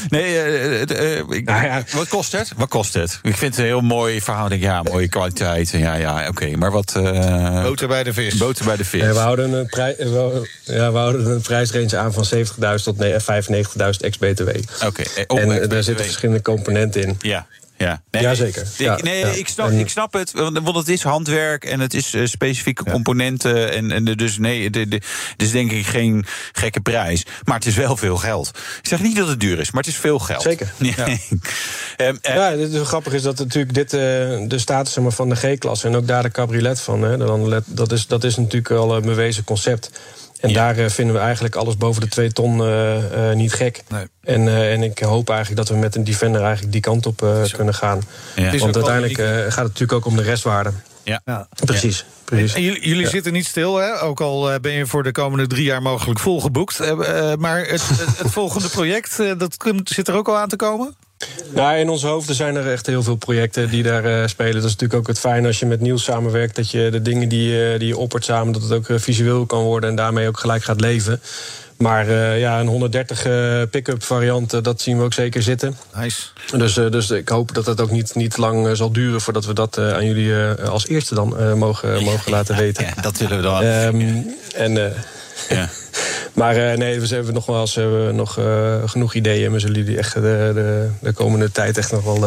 Nee, uh, uh, ik, nou ja. wat kost het? Wat kost het? Ik vind het een heel mooi verhaal. Denk, ja, mooie kwaliteit. Ja, ja, oké. Okay. Maar wat... boter bij de vis. Boter bij de vis. We, houden een prij, we, ja, we houden een prijsrange aan van 70.000 tot 95.000 ex-BTW. Oké. Okay. En daar zitten verschillende componenten in. Ja. Ja, nee, Jazeker. Ja, nee, ja. Ik, snap, ik snap het, want het is handwerk en het is uh, specifieke ja. componenten. En, en dus nee, het is denk ik geen gekke prijs. Maar het is wel veel geld. Ik zeg niet dat het duur is, maar het is veel geld. Zeker. *laughs* Ja, um, *laughs* uh, ja dit is grappig is dat natuurlijk dit uh, de status van de G-klasse en ook daar de cabriolet van. Hè, dat, is, dat is natuurlijk al een bewezen concept. En ja. daar uh, vinden we eigenlijk alles boven de 2 ton uh, uh, niet gek. Nee. En, en ik hoop eigenlijk dat we met een Defender eigenlijk die kant op kunnen gaan. Ja. Want uiteindelijk gaat het natuurlijk ook om de restwaarde. Ja. ja. Precies. Precies. En jullie, jullie zitten niet stil, hè? ook al ben je voor de komende drie jaar mogelijk volgeboekt. maar het, het, het *laughs* volgende project, dat zit er ook al aan te komen? Nou, in onze hoofden zijn er echt heel veel projecten die daar uh, spelen. Dat is natuurlijk ook het fijn als je met Niels samenwerkt... dat je de dingen die, uh, die je oppert samen, dat het ook uh, visueel kan worden... en daarmee ook gelijk gaat leven. Maar ja, een 130 pick-up variant, dat zien we ook zeker zitten. Nice. Dus, dus ik hoop dat het ook niet, niet lang zal duren... voordat we dat aan jullie als eerste dan mogen, mogen laten *laughs* weten. Ja, dat willen we dan. Um, en... Ja. *laughs* Maar uh, nee, we hebben nog wel eens hebben we nog uh, genoeg ideeën. En we zullen jullie echt de, de, de komende tijd echt nog wel,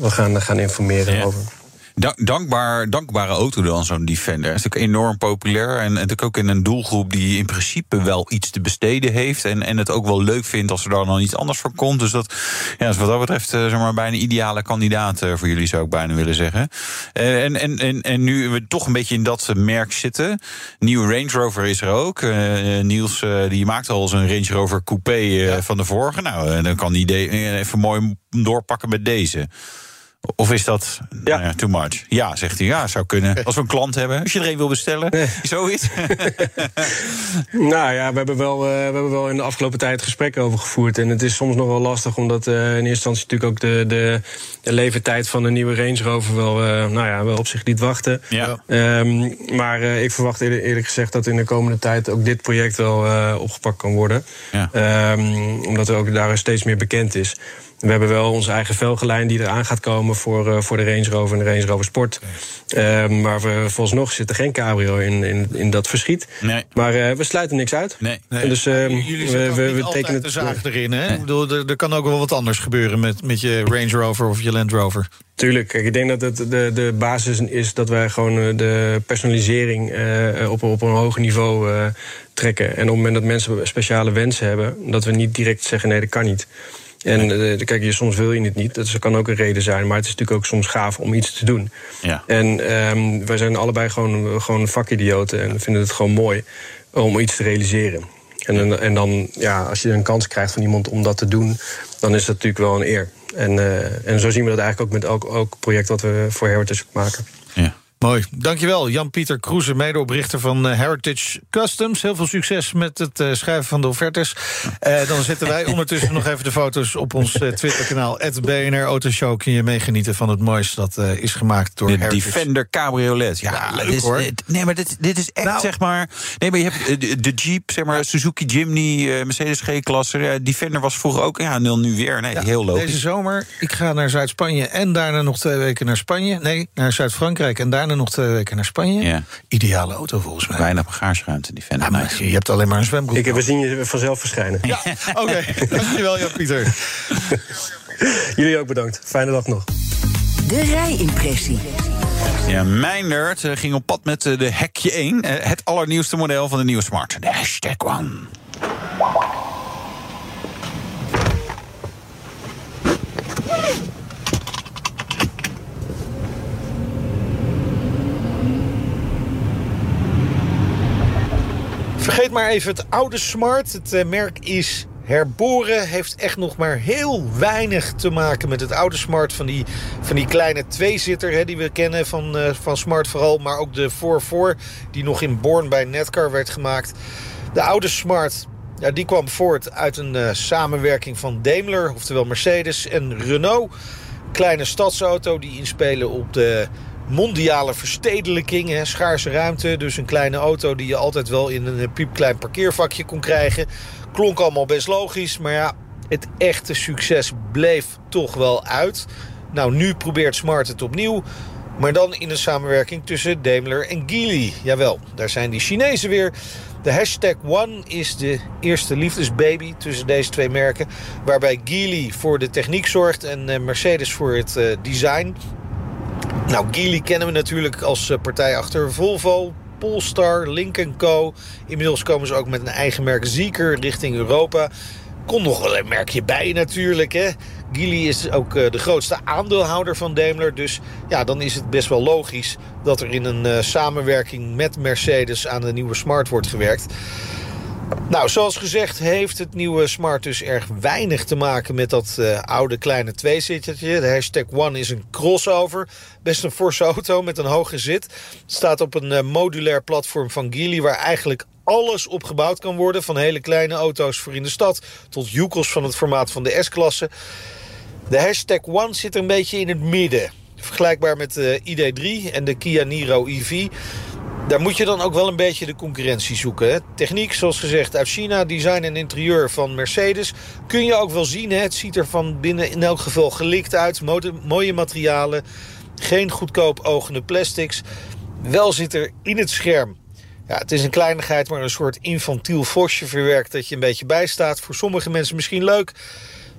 wel gaan, gaan informeren ja. over. Dankbaar, dankbare auto dan, zo'n Defender. is natuurlijk enorm populair. En, natuurlijk ook in een doelgroep die in principe wel iets te besteden heeft. En, en het ook wel leuk vindt als er dan iets anders voor komt. Dus dat ja, is wat dat betreft uh, zeg maar, bijna een ideale kandidaat uh, voor jullie, zou ik bijna willen zeggen. Uh, en, en, en, en nu we toch een beetje in dat merk zitten. Nieuwe Range Rover is er ook. Niels die maakt al zijn Range Rover coupé ja. van de vorige. Nou, dan kan die even mooi doorpakken met deze. Of is dat ja. Nou ja, too much? Ja, zegt hij. Ja, zou kunnen. *laughs* Als we een klant hebben, als je er een wil bestellen, nee. zoiets. *laughs* nou ja, we hebben, wel, uh, we hebben wel in de afgelopen tijd gesprekken over gevoerd. En het is soms nog wel lastig, omdat uh, in eerste instantie natuurlijk ook de, de, de leeftijd van een nieuwe Range Rover wel, uh, nou ja, wel op zich liet wachten. Ja. Um, maar ik verwacht eerlijk, eerlijk, gezegd dat in de komende tijd ook dit project wel opgepakt kan worden. Ja. Um, omdat er ook daar steeds meer bekend is. We hebben wel onze eigen velgenlijn die eraan gaat komen voor, uh, voor de Range Rover en de Range Rover Sport. Uh, maar we, volgens nog zit er geen cabrio in, in, in dat verschiet. Nee. Maar uh, we sluiten niks uit. Nee. nee. Dus uh, Jullie we, we, we tekenen het. de zaag erin, hè? Nee. Ik bedoel, er, er, kan ook wel wat anders gebeuren met, met je Range Rover of je Land Rover. Tuurlijk, kijk, ik denk dat het de, de basis is dat wij gewoon de personalisering uh, op, op een hoger niveau uh, trekken. En op het moment dat mensen speciale wensen hebben, dat we niet direct zeggen: nee, dat kan niet. En uh, kijk, je, soms wil je het niet. Dat kan ook een reden zijn. Maar het is natuurlijk ook soms gaaf om iets te doen. Ja. En um, wij zijn allebei gewoon, gewoon vakidioten. En vinden het gewoon mooi om iets te realiseren. En, en dan, ja, als je een kans krijgt van iemand om dat te doen... dan is dat natuurlijk wel een eer. En, uh, en zo zien we dat eigenlijk ook met elk, elk project... wat we voor Heritage maken. Ja. Mooi. Dankjewel, Jan-Pieter Kroeze, medeoprichter van Heritage Customs. Heel veel succes met het uh, schrijven van de offertes. Uh, dan zetten wij *laughs* ondertussen nog even de foto's op ons Twitterkanaal. BNR Autoshow kun je meegenieten van het mooiste dat is gemaakt door de Heritage. Defender Cabriolet. Ja, ja leuk is, hoor. Nee, maar dit, dit is echt nou, zeg maar... Nee, maar je hebt de, de Jeep, zeg maar, Suzuki Jimny, Mercedes G-klasse. Defender was vroeger ook, ja, nul nu weer. Nee, ja, heel logisch. Deze zomer, ik ga naar Zuid-Spanje en daarna nog twee weken naar Spanje. Nee, naar Zuid-Frankrijk en daarna nog twee weken naar Spanje. Ja. Ideale auto volgens mij. Weinig bagageruimte, die Fender. Ja, nice. Je hebt alleen maar een zwembroek. Ik, we zien je vanzelf verschijnen. Ja, *laughs* oké. Okay. Dankjewel, Jan-Pieter. *laughs* Jullie ook bedankt. Fijne dag nog. De rijimpressie. Ja, mijn nerd eh, ging op pad met eh, de Hekje 1. eh, Het allernieuwste model van de nieuwe Smart. De hashtag One. Vergeet maar even het oude Smart. Het eh, merk is herboren. Heeft echt nog maar heel weinig te maken met het oude Smart. Van die, van die kleine tweezitter hè, die we kennen van, eh, van Smart vooral. Maar ook de 4-4 die nog in Born bij Netcar werd gemaakt. De oude Smart ja, die kwam voort uit een eh, samenwerking van Daimler, oftewel Mercedes en Renault. Kleine stadsauto die inspelen op de mondiale verstedelijking. Schaarse ruimte, dus een kleine auto die je altijd wel in een piepklein parkeervakje kon krijgen. Klonk allemaal best logisch, maar ja, het echte succes bleef toch wel uit. Nou, nu probeert Smart het opnieuw. Maar dan in een samenwerking tussen Daimler en Geely. Jawel, daar zijn die Chinezen weer. De hashtag One is de eerste liefdesbaby tussen deze twee merken. Waarbij Geely voor de techniek zorgt en eh, Mercedes voor het eh, design. Nou, Geely kennen we natuurlijk als eh, partij achter Volvo, Polestar, Link Co. Inmiddels komen ze ook met een eigen merk Zeker richting Europa. Komt nog wel een merkje bij natuurlijk. Hè? Geely is ook eh, de grootste aandeelhouder van Daimler. Dus ja, dan is het best wel logisch dat er in een eh, samenwerking met Mercedes aan de nieuwe Smart wordt gewerkt. Nou, zoals gezegd heeft het nieuwe Smart dus erg weinig te maken met dat eh, oude kleine tweezittertje. De hashtag One is een crossover. Best een forse auto met een hoge zit. Het staat op een eh, modulair platform van Geely waar eigenlijk alles op gebouwd kan worden. Van hele kleine auto's voor in de stad tot joekels van het formaat van de S-klasse. De hashtag One zit er een beetje in het midden. Vergelijkbaar met de ID3 en de Kia Niro EV. Daar moet je dan ook wel een beetje de concurrentie zoeken. Hè? Techniek, zoals gezegd, uit China. Design en interieur van Mercedes. Kun je ook wel zien. Hè? Het ziet er van binnen in elk geval gelikt uit. Mooie materialen. Geen goedkoop ogende plastics. Wel zit er in het scherm ja, het is een kleinigheid, maar een soort infantiel vosje verwerkt... dat je een beetje bijstaat. Voor sommige mensen misschien leuk.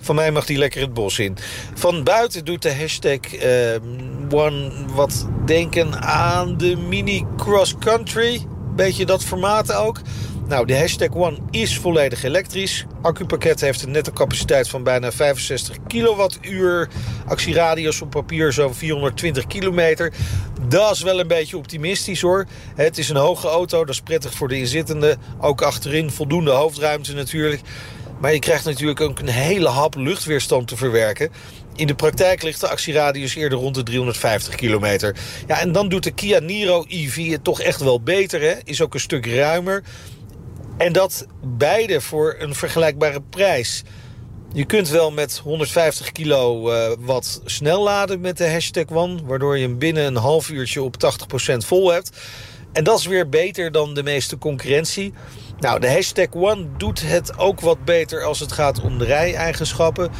Van mij mag die lekker het bos in. Van buiten doet de hashtag eh, One wat denken aan de Mini Cross Country. Beetje dat formaat ook. Nou, de hashtag One is volledig elektrisch. Accupakket heeft een netto capaciteit van bijna 65 kilowattuur. Actieradius op papier zo'n 420 kilometer. Dat is wel een beetje optimistisch hoor. Het is een hoge auto, dat is prettig voor de inzittenden. Ook achterin voldoende hoofdruimte natuurlijk. Maar je krijgt natuurlijk ook een hele hap luchtweerstand te verwerken. In de praktijk ligt de actieradius eerder rond de 350 kilometer. Ja, en dan doet de Kia Niro EV het toch echt wel beter. Hè? Is ook een stuk ruimer. En dat beide voor een vergelijkbare prijs. Je kunt wel met 150 kilo eh, wat snel laden met de hashtag One... waardoor je hem binnen een half uurtje op 80% vol hebt. En dat is weer beter dan de meeste concurrentie. Nou, de hashtag One doet het ook wat beter als het gaat om de rij-eigenschappen.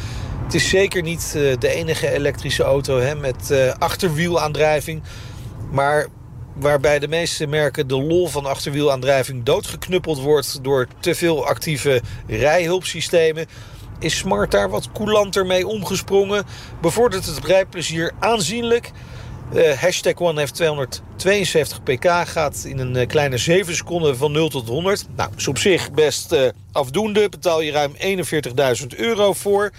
Het is zeker niet eh, de enige elektrische auto hè, met eh, achterwielaandrijving. Maar waarbij de meeste merken de lol van achterwielaandrijving doodgeknuppeld wordt... door te veel actieve rijhulpsystemen... is Smart daar wat coulanter mee omgesprongen. Bevordert het rijplezier aanzienlijk... Uh, hashtag One heeft 272 pk, gaat in een uh, kleine 7 seconden van 0 tot 100. Nou, is op zich best uh, afdoende. Betaal je ruim 41.000 euro voor.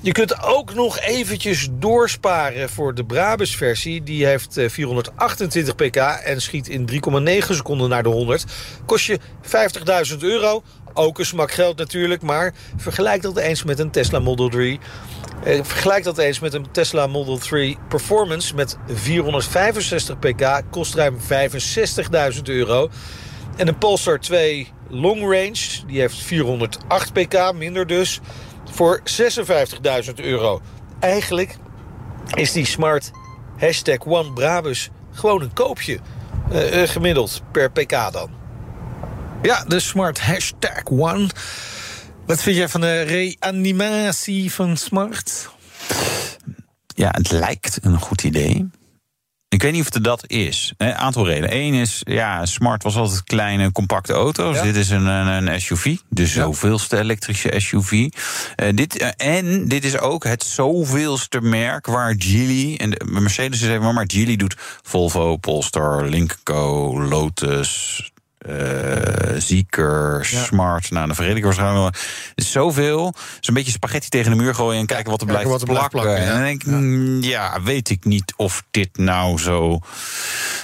Je kunt ook nog eventjes doorsparen voor de Brabus-versie. Die heeft 428 pk en schiet in 3,9 seconden naar de 100. Kost je 50.000 euro. Ook een smak geld natuurlijk, maar vergelijk dat eens met een Tesla Model 3... Uh, vergelijk dat eens met een Tesla Model 3 Performance met 465 pk. Kost ruim 65.000 euro. En een Polestar 2 Long Range, die heeft 408 pk, minder dus, voor 56.000 euro. Eigenlijk is die Smart hashtag One Brabus gewoon een koopje. Uh, uh, gemiddeld per pk dan. Ja, de Smart hashtag One... Wat vind jij van de reanimatie van Smart? Ja, het lijkt een goed idee. Ik weet niet of het dat is. Een aantal redenen. Eén is, ja, Smart was altijd kleine, compacte auto's. Ja. Dit is een, een, SUV, de zoveelste elektrische SUV. Eh, dit, eh, en dit is ook het zoveelste merk waar Geely... en de, Mercedes is even, maar Geely doet Volvo, Polestar, Co, Lotus... eh Zieker, Smart, nou, dan vergeet ik waarschijnlijk is zoveel. Is een beetje spaghetti tegen de muur gooien en kijken wat er kijken blijft wat er blijft plakken. plakken. En dan denk ik, mm, ja, weet ik niet of dit nou zo.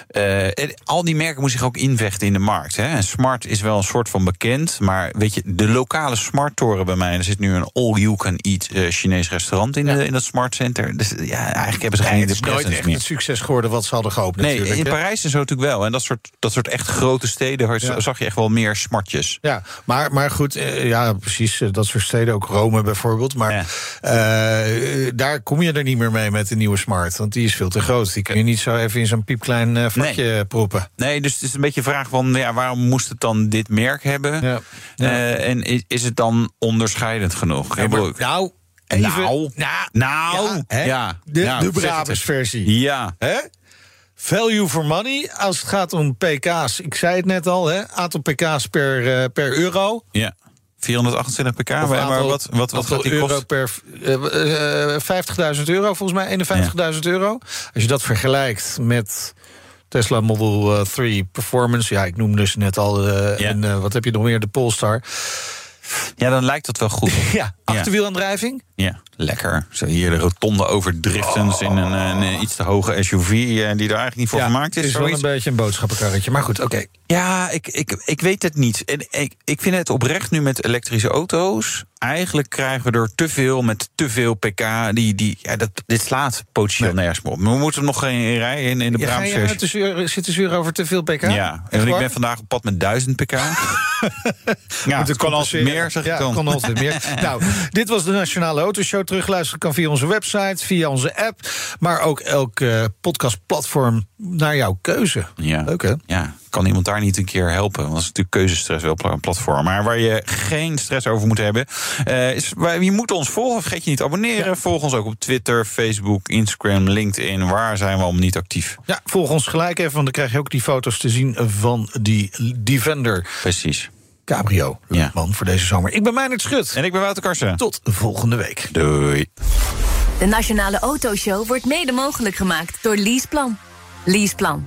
Eh, al die merken moeten zich ook invechten in de markt. Hè. En Smart is wel een soort van bekend. Maar weet je, de lokale Smart-toren bij mij. Er zit nu een all-you-can-eat eh, Chinees restaurant in, de, in dat Smart Center. Dus ja, eigenlijk hebben ze geen het is de nooit echt meer. het succes geworden wat ze hadden gehoopt Nee, natuurlijk. in hè. Parijs en zo natuurlijk wel. En dat soort, dat soort echt grote steden Ja. zag je echt wel meer smartjes. Ja, maar, maar goed, eh, ja, precies. eh, Dat soort steden, ook Rome bijvoorbeeld. Maar Ja. eh, daar kom je er niet meer mee met de nieuwe Smart. Want die is veel te groot. Die kun je niet zo even in zo'n piepklein vakje proppen. Nee, dus het is een beetje een vraag van ja, waarom moest het dan dit merk hebben? Ja. En is, is het dan onderscheidend genoeg? Ja, maar- bedoel, nou, even. Nou, nou, nou, hè? ja, de, ja, de Brabants eens. versie. Ja, Hè? Value for money, als het gaat om pk's. Ik zei het net al, hè? aantal pk's per, eh, per euro. ja. 428 pk, Of maar aantal- wat, wat, wat gaat die euro kosten? per eh, eh, 50.000 euro, volgens mij 51.000 euro. Als je dat vergelijkt met Tesla Model eh, 3 Performance, ja, ik noemde ze net al. Ja. En wat heb je nog meer? De Polestar. Ja, dan lijkt dat wel goed. *laughs* Ja, achterwielaandrijving. Ja, lekker. Zo hier de rotonde overdriftens in een, een, eh, iets te hoge SUV... eh, die er eigenlijk niet voor ja, gemaakt het is. is wel een beetje een boodschappenkarretje. Maar goed, oké. Ja, ik, ik, ik weet het niet. En ik, ik vind het oprecht nu met elektrische auto's. Eigenlijk krijgen we er te veel met te veel pk. Die, die, ja, dat, dit slaat potentieel nergens meer op. Maar we moeten nog geen rijden in, in de Ja, ga Brabants je uit versie. te zeuren- zitten zeuren over te veel pk? Ja, en ik ben vandaag op pad met 1000 pk. *laughs* ja, het kan altijd meer, zeg ja, ik dan. kan altijd meer. *laughs* nou, dit was de Nationale Autoshow. Terugluisteren kan via onze website, via onze app. Maar ook elk eh, podcastplatform naar jouw keuze. Ja. Leuk, hè? Ja, kan iemand daar niet een keer helpen? Want dat is natuurlijk keuzestress wel een platform. Maar waar je geen stress over moet hebben... eh, is, waar- je moet ons volgen. Vergeet je niet te abonneren. Volg ons ook op Twitter, Facebook, Instagram, LinkedIn. Waar zijn we allemaal niet actief? Ja, volg ons gelijk even, want dan krijg je ook die foto's te zien van die Defender Precies. Cabrio. Ja. Man voor deze zomer. Ik ben Meijnerd Schut. En ik ben Wouter Karsen. Tot volgende week. Doei. De Nationale Autoshow wordt mede mogelijk gemaakt door Leaseplan. Leaseplan.